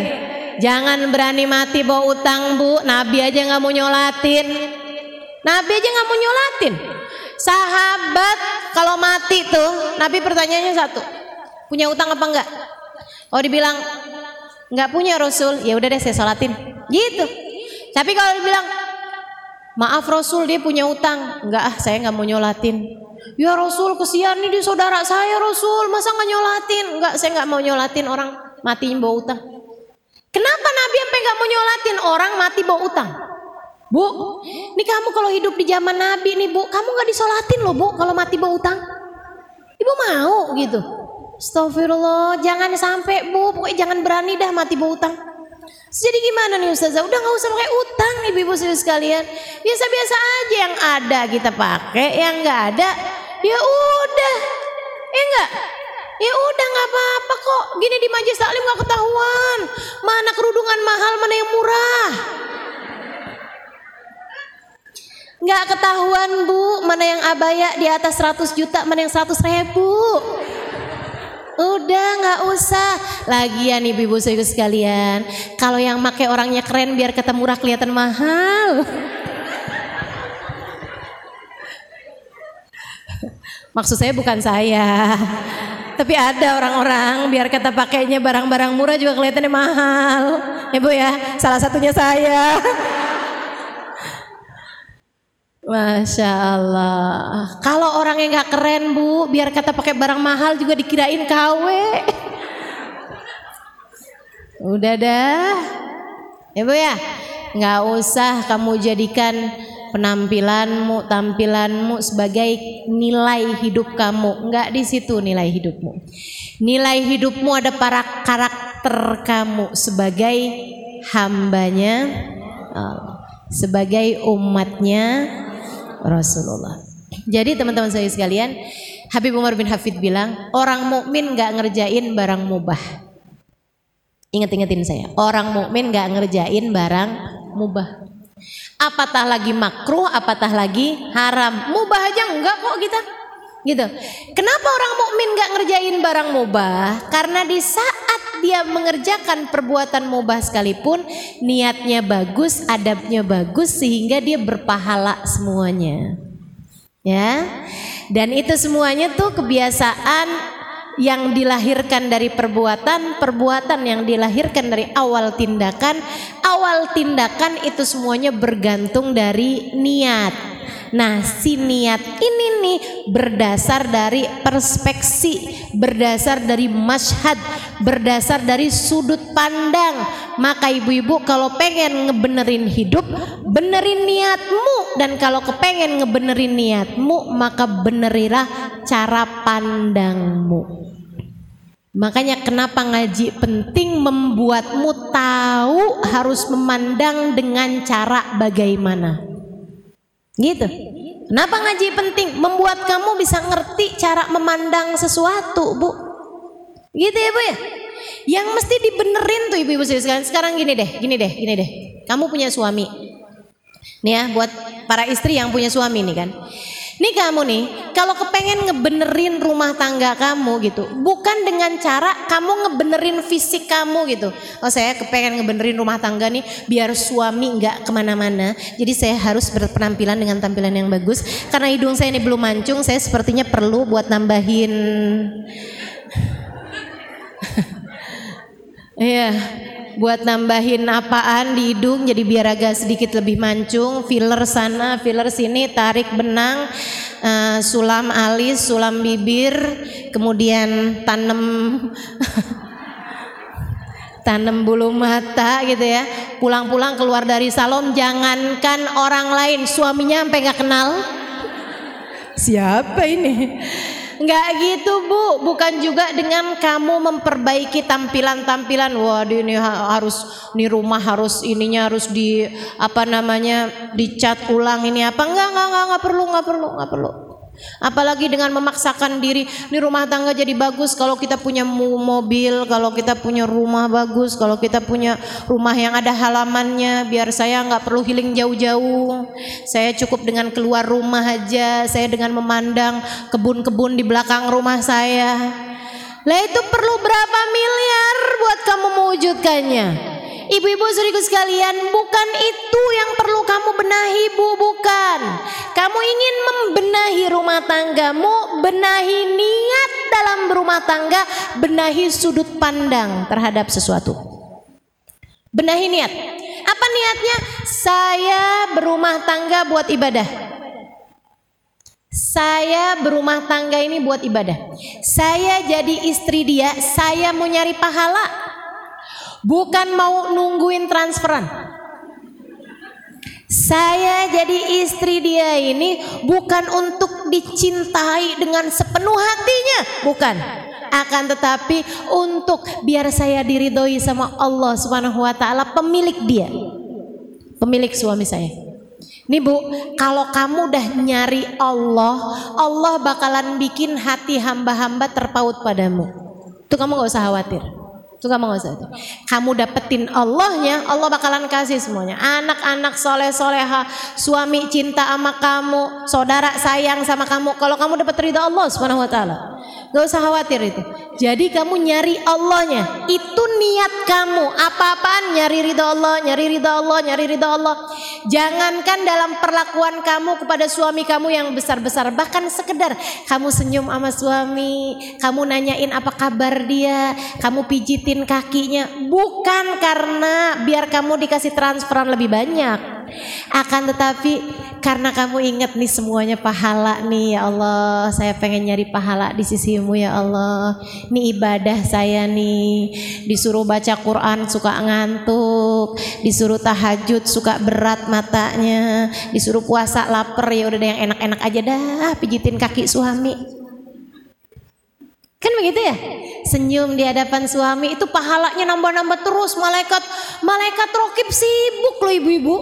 Jangan berani mati bawa utang bu, Nabi aja nggak mau nyolatin, Nabi aja nggak mau nyolatin. Sahabat kalau mati tuh, Nabi pertanyaannya satu, punya utang apa enggak? Oh dibilang nggak punya Rasul, ya udah deh saya sholatin, gitu. Tapi kalau bilang maaf Rasul dia punya utang, enggak ah saya nggak mau nyolatin. Ya Rasul kesian nih dia saudara saya Rasul, masa nggak nyolatin? Enggak saya nggak mau nyolatin orang mati bawa utang. Kenapa Nabi sampai nggak mau nyolatin orang mati bawa utang? Bu, ini kamu kalau hidup di zaman Nabi nih bu, kamu nggak disolatin loh bu kalau mati bawa utang. Ibu mau gitu. Astagfirullah, jangan sampai bu, pokoknya jangan berani dah mati bawa utang. Jadi gimana nih Ustazah? Udah nggak usah pakai utang nih ibu ibu sekalian. Biasa-biasa aja yang ada kita pakai, yang nggak ada ya udah. Ya enggak? Ya udah nggak apa-apa kok. Gini di majelis taklim nggak ketahuan. Mana kerudungan mahal, mana yang murah. Nggak ketahuan bu, mana yang abaya di atas 100 juta, mana yang 100 ribu. Udah nggak usah. Lagian ibu-ibu saya sekalian, kalau yang make orangnya keren biar kata murah kelihatan mahal. (laughs) Maksud saya bukan saya. Tapi ada orang-orang biar kata pakainya barang-barang murah juga kelihatannya mahal. Ya Bu ya, salah satunya saya. (laughs) Masya Allah. Kalau orang yang nggak keren bu, biar kata pakai barang mahal juga dikirain KW. Udah dah. Ya Bu ya. Nggak usah kamu jadikan penampilanmu, tampilanmu sebagai nilai hidup kamu. Enggak di situ nilai hidupmu. Nilai hidupmu ada para karakter kamu sebagai hambanya Allah, sebagai umatnya Rasulullah. Jadi teman-teman saya sekalian, Habib Umar bin Hafid bilang, orang mukmin nggak ngerjain barang mubah. Ingat-ingatin saya, orang mukmin nggak ngerjain barang mubah apatah lagi makruh, apatah lagi haram. Mubah aja enggak kok kita. Gitu. Kenapa orang mukmin enggak ngerjain barang mubah? Karena di saat dia mengerjakan perbuatan mubah sekalipun niatnya bagus, adabnya bagus sehingga dia berpahala semuanya. Ya. Dan itu semuanya tuh kebiasaan yang dilahirkan dari perbuatan, perbuatan yang dilahirkan dari awal tindakan, awal tindakan itu semuanya bergantung dari niat. Nah, si niat ini nih berdasar dari perspeksi, berdasar dari masyhad, berdasar dari sudut pandang. Maka ibu-ibu kalau pengen ngebenerin hidup, benerin niatmu dan kalau kepengen ngebenerin niatmu, maka benerilah cara pandangmu. Makanya kenapa ngaji penting membuatmu tahu harus memandang dengan cara bagaimana. Gitu. Kenapa ngaji penting? Membuat kamu bisa ngerti cara memandang sesuatu, Bu. Gitu ya, Bu ya? Yang mesti dibenerin tuh ibu-ibu sekalian. Sekarang gini deh, gini deh, gini deh. Kamu punya suami. Nih ya, buat para istri yang punya suami nih kan. Nih kamu nih, kalau kepengen ngebenerin rumah tangga kamu gitu, bukan dengan cara kamu ngebenerin fisik kamu gitu. Oh saya kepengen ngebenerin rumah tangga nih, biar suami nggak ke mana-mana. Jadi saya harus berpenampilan dengan tampilan yang bagus. Karena hidung saya ini belum mancung, saya sepertinya perlu buat nambahin. (laughs) Iya, buat nambahin apaan di hidung jadi biar agak sedikit lebih mancung. Filler sana filler sini tarik benang uh, sulam alis sulam bibir kemudian tanam (laughs) tanam bulu mata gitu ya. Pulang-pulang keluar dari salon jangankan orang lain. Suaminya sampai nggak kenal. Siapa ini Enggak gitu bu, bukan juga dengan kamu memperbaiki tampilan-tampilan. Wah ini harus, ini rumah harus ininya harus di apa namanya dicat ulang ini apa? Enggak, enggak, enggak, enggak perlu, enggak perlu, enggak perlu. Apalagi dengan memaksakan diri, ini rumah tangga jadi bagus kalau kita punya mobil, kalau kita punya rumah bagus, kalau kita punya rumah yang ada halamannya, biar saya nggak perlu healing jauh-jauh. Saya cukup dengan keluar rumah aja, saya dengan memandang kebun-kebun di belakang rumah saya. Lah itu perlu berapa miliar buat kamu mewujudkannya? Ibu-ibu suriku sekalian, bukan itu yang perlu kamu benahi, Bu, bukan. Kamu ingin membenahi rumah tanggamu, benahi niat dalam berumah tangga, benahi sudut pandang terhadap sesuatu. Benahi niat. Apa niatnya? Saya berumah tangga buat ibadah. Saya berumah tangga ini buat ibadah. Saya jadi istri dia, saya mau nyari pahala bukan mau nungguin transferan. Saya jadi istri dia ini bukan untuk dicintai dengan sepenuh hatinya, bukan. Akan tetapi untuk biar saya diridhoi sama Allah Subhanahu wa taala pemilik dia. Pemilik suami saya. Nih Bu, kalau kamu udah nyari Allah, Allah bakalan bikin hati hamba-hamba terpaut padamu. Itu kamu gak usah khawatir. Itu kamu gak usah itu. Kamu dapetin Allahnya, Allah bakalan kasih semuanya. Anak-anak soleh soleha, suami cinta sama kamu, saudara sayang sama kamu. Kalau kamu dapat ridha Allah subhanahu wa taala, gak usah khawatir itu. Jadi kamu nyari Allahnya, itu niat kamu. Apa-apaan nyari ridha Allah, nyari ridha Allah, nyari ridha Allah. Jangankan dalam perlakuan kamu kepada suami kamu yang besar-besar, bahkan sekedar kamu senyum sama suami, kamu nanyain apa kabar dia, kamu pijitin kakinya, bukan karena biar kamu dikasih transferan lebih banyak. Akan tetapi karena kamu ingat nih semuanya pahala nih ya Allah, saya pengen nyari pahala di sisimu ya Allah. Ini ibadah saya nih, disuruh baca Quran suka ngantuk, disuruh tahajud suka berat matanya, disuruh puasa lapar ya udah yang enak-enak aja dah, pijitin kaki suami. Kan begitu ya? Senyum di hadapan suami itu pahalanya nambah-nambah terus. Malaikat malaikat rokib sibuk loh ibu-ibu.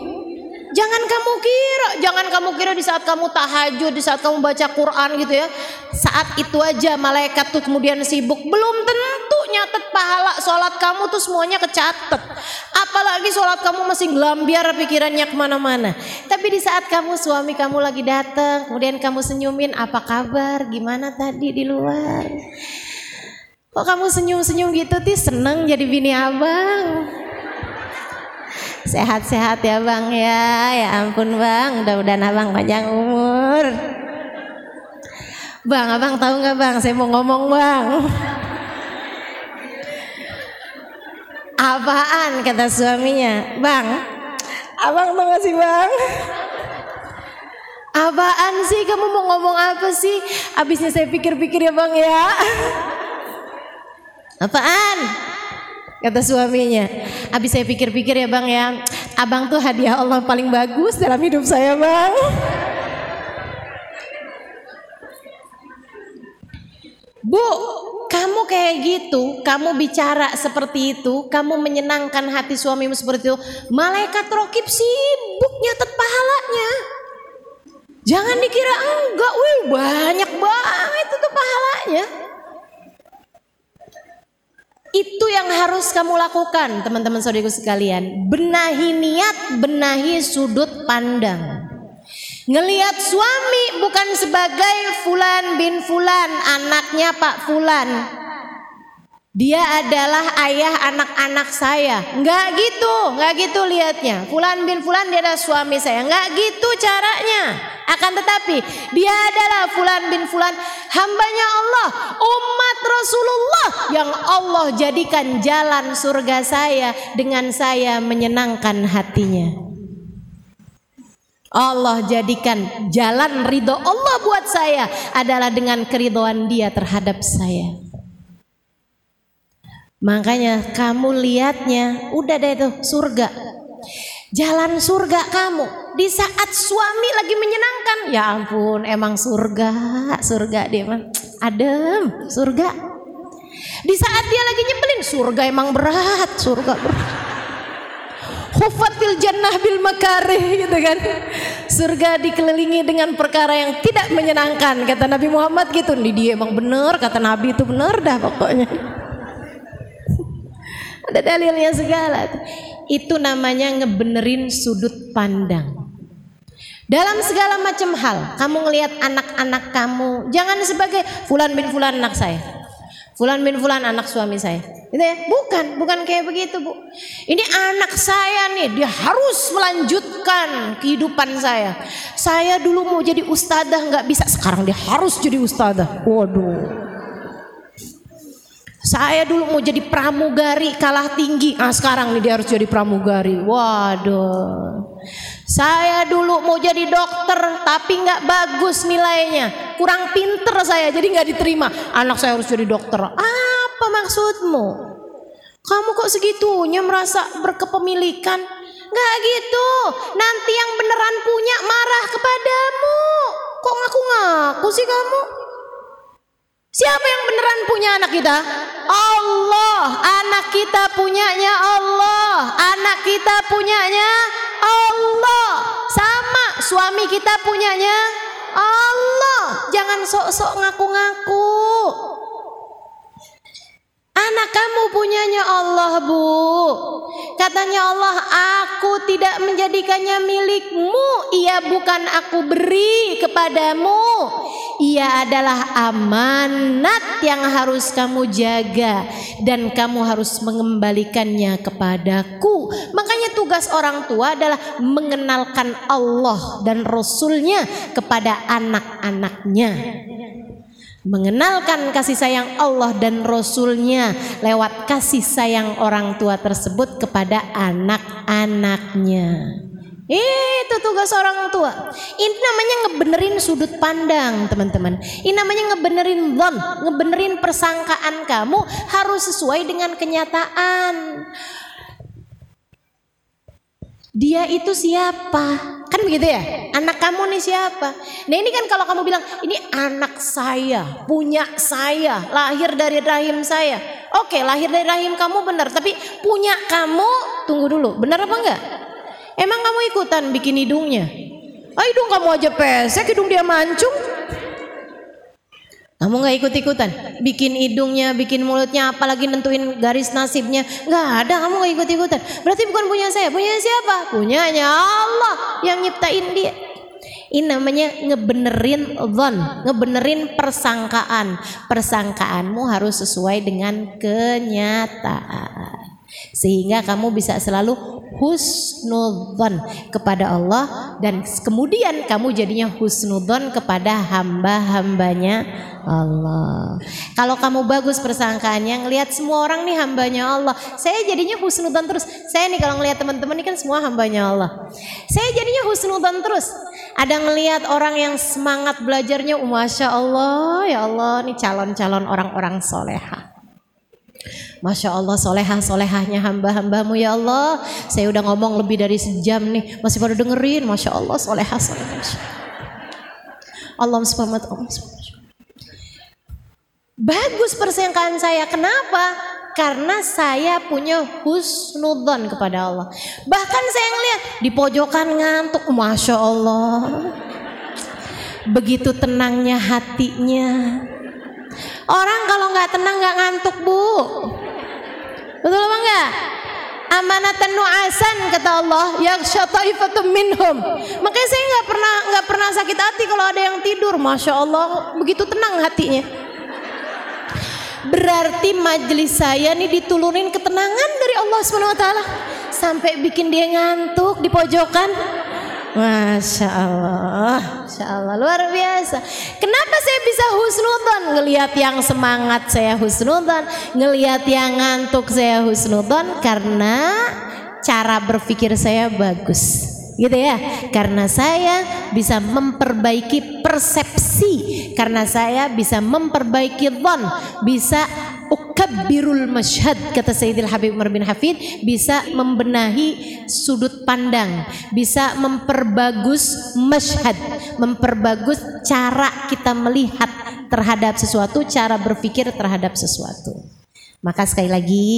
Jangan kamu kira, jangan kamu kira di saat kamu tahajud, di saat kamu baca Quran gitu ya. Saat itu aja malaikat tuh kemudian sibuk. Belum tentu nyatet pahala sholat kamu tuh semuanya kecatet. Apalagi sholat kamu masih gelambiar pikirannya ke mana-mana. Tapi di saat kamu suami kamu lagi datang, kemudian kamu senyumin, apa kabar, gimana tadi di luar. Kok kamu senyum-senyum gitu sih seneng jadi bini abang. Sehat-sehat ya bang ya, ya ampun bang, mudah-mudahan abang panjang umur. Bang, abang tahu nggak bang, saya mau ngomong bang. Apaan kata suaminya, bang? Abang gak sih bang? Apaan sih kamu mau ngomong apa sih? Abisnya saya pikir-pikir ya bang ya. Apaan? Kata suaminya. Habis saya pikir-pikir ya bang ya. Abang tuh hadiah Allah paling bagus dalam hidup saya bang. Bu, kamu kayak gitu, kamu bicara seperti itu, kamu menyenangkan hati suamimu seperti itu, malaikat rokib sibuk nyatet pahalanya. Jangan dikira enggak, wih banyak banget itu tuh pahalanya. Itu yang harus kamu lakukan teman-teman saudariku sekalian. Benahi niat, benahi sudut pandang. Ngelihat suami bukan sebagai Fulan bin Fulan, anaknya Pak Fulan. Dia adalah ayah anak-anak saya. Enggak gitu, enggak gitu lihatnya. Fulan bin Fulan dia adalah suami saya. Enggak gitu caranya. Akan tetapi dia adalah fulan bin fulan hambanya Allah, umat Rasulullah yang Allah jadikan jalan surga saya dengan saya menyenangkan hatinya. Allah jadikan jalan ridho Allah buat saya adalah dengan keridoan dia terhadap saya. Makanya kamu lihatnya udah deh tuh surga. Jalan surga kamu di saat suami lagi menyenangkan ya ampun emang surga surga dia mah adem surga. Di saat dia lagi nyebelin surga emang berat surga berat Hufatil jannah bil makarih gitu kan Surga dikelilingi dengan perkara yang tidak menyenangkan Kata Nabi Muhammad gitu Nih dia emang bener Kata Nabi itu bener dah pokoknya (laughs) Ada dalilnya segala itu namanya ngebenerin sudut pandang. Dalam segala macam hal, kamu ngelihat anak-anak kamu, jangan sebagai fulan bin fulan anak saya. Fulan bin fulan anak suami saya. Gitu ya? Bukan, bukan kayak begitu, Bu. Ini anak saya nih, dia harus melanjutkan kehidupan saya. Saya dulu mau jadi ustadzah nggak bisa, sekarang dia harus jadi ustadzah. Waduh. Saya dulu mau jadi pramugari kalah tinggi. Ah sekarang nih dia harus jadi pramugari. Waduh. Saya dulu mau jadi dokter tapi nggak bagus nilainya. Kurang pinter saya jadi nggak diterima. Anak saya harus jadi dokter. Apa maksudmu? Kamu kok segitunya merasa berkepemilikan? Nggak gitu. Nanti yang beneran punya marah kepadamu. Kok ngaku-ngaku sih kamu? Siapa yang beneran punya anak kita? Allah. Anak kita punyanya Allah. Anak kita punyanya Allah. Sama suami kita punyanya Allah. Jangan sok-sok ngaku-ngaku. Anak kamu punyanya Allah bu. Katanya Allah aku tidak menjadikannya milikmu. Ia bukan aku beri kepadamu. Ia adalah amanat yang harus kamu jaga Dan kamu harus mengembalikannya kepadaku. Makanya tugas orang tua adalah mengenalkan Allah dan Rasulnya kepada anak-anaknya mengenalkan kasih sayang Allah dan Rasulnya lewat kasih sayang orang tua tersebut kepada anak-anaknya. Itu tugas orang tua. Ini namanya ngebenerin sudut pandang, teman-teman. Ini namanya ngebenerin dhon, ngebenerin persangkaan kamu harus sesuai dengan kenyataan. Dia itu siapa? Kan begitu ya? Anak kamu nih siapa? Nah ini kan kalau kamu bilang, ini anak saya, punya saya, lahir dari rahim saya. Oke, lahir dari rahim kamu benar, tapi punya kamu, tunggu dulu, benar apa enggak? Emang kamu ikutan bikin hidungnya? Oh hidung kamu aja pesek, hidung dia mancung. Kamu nggak ikut-ikutan, bikin hidungnya, bikin mulutnya, apalagi nentuin garis nasibnya, nggak ada. Kamu nggak ikut-ikutan. Berarti bukan punya saya, punya siapa? Punyanya Allah yang nyiptain dia. Ini namanya ngebenerin zon, ngebenerin persangkaan. Persangkaanmu harus sesuai dengan kenyataan. Sehingga kamu bisa selalu husnudzon kepada Allah dan kemudian kamu jadinya husnudzon kepada hamba-hambanya Allah. Kalau kamu bagus persangkaannya ngelihat semua orang nih hambanya Allah. Saya jadinya husnudzon terus. Saya nih kalau ngelihat teman-teman ini kan semua hambanya Allah. Saya jadinya husnudzon terus. Ada ngelihat orang yang semangat belajarnya, masya Allah, ya Allah, nih calon-calon orang-orang soleha. Masya Allah solehah solehahnya hamba-hambamu ya Allah. Saya udah ngomong lebih dari sejam nih. Masih pada dengerin. Masya Allah solehah solehah. Allah subhanahu Bagus persangkaan saya. Kenapa? Karena saya punya husnudon kepada Allah. Bahkan saya ngeliat di pojokan ngantuk. Masya Allah. Begitu tenangnya hatinya. Orang kalau nggak tenang nggak ngantuk bu. Betul apa enggak? Amanatan nu'asan kata Allah yang syataifatum minhum. Makanya saya nggak pernah nggak pernah sakit hati kalau ada yang tidur. Masya Allah begitu tenang hatinya. Berarti majelis saya nih ditulurin ketenangan dari Allah swt sampai bikin dia ngantuk di pojokan. Masya Allah, Masya Allah luar biasa. Kenapa saya bisa husnudon? Ngelihat yang semangat saya husnudon, ngelihat yang ngantuk saya husnudon karena cara berpikir saya bagus. Gitu ya, karena saya bisa memperbaiki persepsi, karena saya bisa memperbaiki don, bisa ukabbirul masyhad kata Sayyidil Habib Umar bin Hafid bisa membenahi sudut pandang, bisa memperbagus masyhad, memperbagus cara kita melihat terhadap sesuatu, cara berpikir terhadap sesuatu. Maka sekali lagi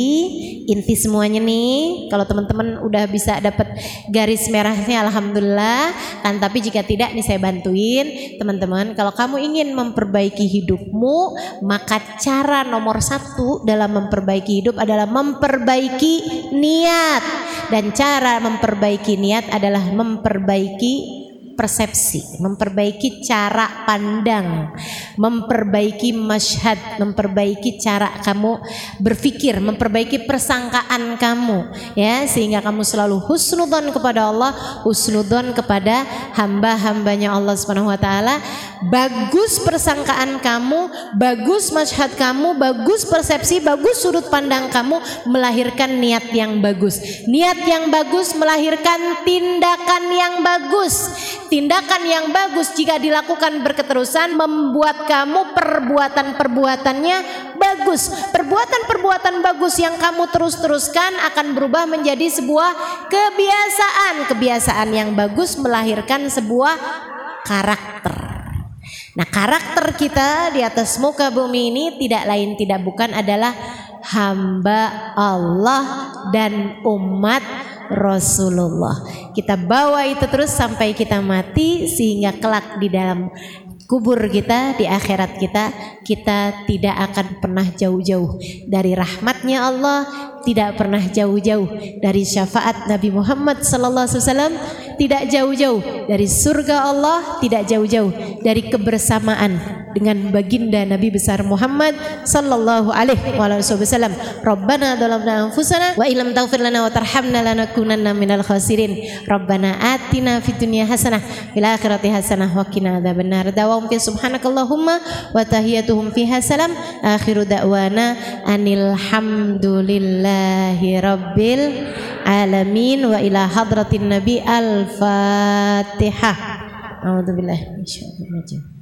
inti semuanya nih kalau teman-teman udah bisa dapat garis merahnya alhamdulillah. Kan tapi jika tidak nih saya bantuin. Teman-teman kalau kamu ingin memperbaiki hidupmu maka cara nomor satu dalam memperbaiki hidup adalah memperbaiki niat. Dan cara memperbaiki niat adalah memperbaiki persepsi, memperbaiki cara pandang, memperbaiki masyhad, memperbaiki cara kamu berpikir, memperbaiki persangkaan kamu ya sehingga kamu selalu husnudon kepada Allah, husnudon kepada hamba-hambanya Allah Subhanahu wa taala. Bagus persangkaan kamu, bagus masyhad kamu, bagus persepsi, bagus sudut pandang kamu melahirkan niat yang bagus. Niat yang bagus melahirkan tindakan yang bagus tindakan yang bagus jika dilakukan berketerusan membuat kamu perbuatan-perbuatannya bagus. Perbuatan-perbuatan bagus yang kamu terus-teruskan akan berubah menjadi sebuah kebiasaan. Kebiasaan yang bagus melahirkan sebuah karakter. Nah, karakter kita di atas muka bumi ini tidak lain tidak bukan adalah hamba Allah dan umat Rasulullah. Kita bawa itu terus sampai kita mati sehingga kelak di dalam kubur kita di akhirat kita kita tidak akan pernah jauh-jauh dari rahmatnya Allah tidak pernah jauh-jauh dari syafaat Nabi Muhammad sallallahu alaihi wasallam tidak jauh-jauh dari surga Allah tidak jauh-jauh dari kebersamaan dengan baginda Nabi besar Muhammad sallallahu alaihi wasallam. Rabbana dalamna anfusana wa illam taghfir lana wa tarhamna lanakunanna minal khasirin. Rabbana atina fid dunya hasanah fil akhirati hasanah wa qina adzabannar. Dawam fi subhanakallahumma wa tahiyatuhum fiha salam. Akhiru da'wana anil hamdulillahi rabbil alamin wa ila hadratin nabi al-fatihah. A'udzubillahi minasyaitonir rajim.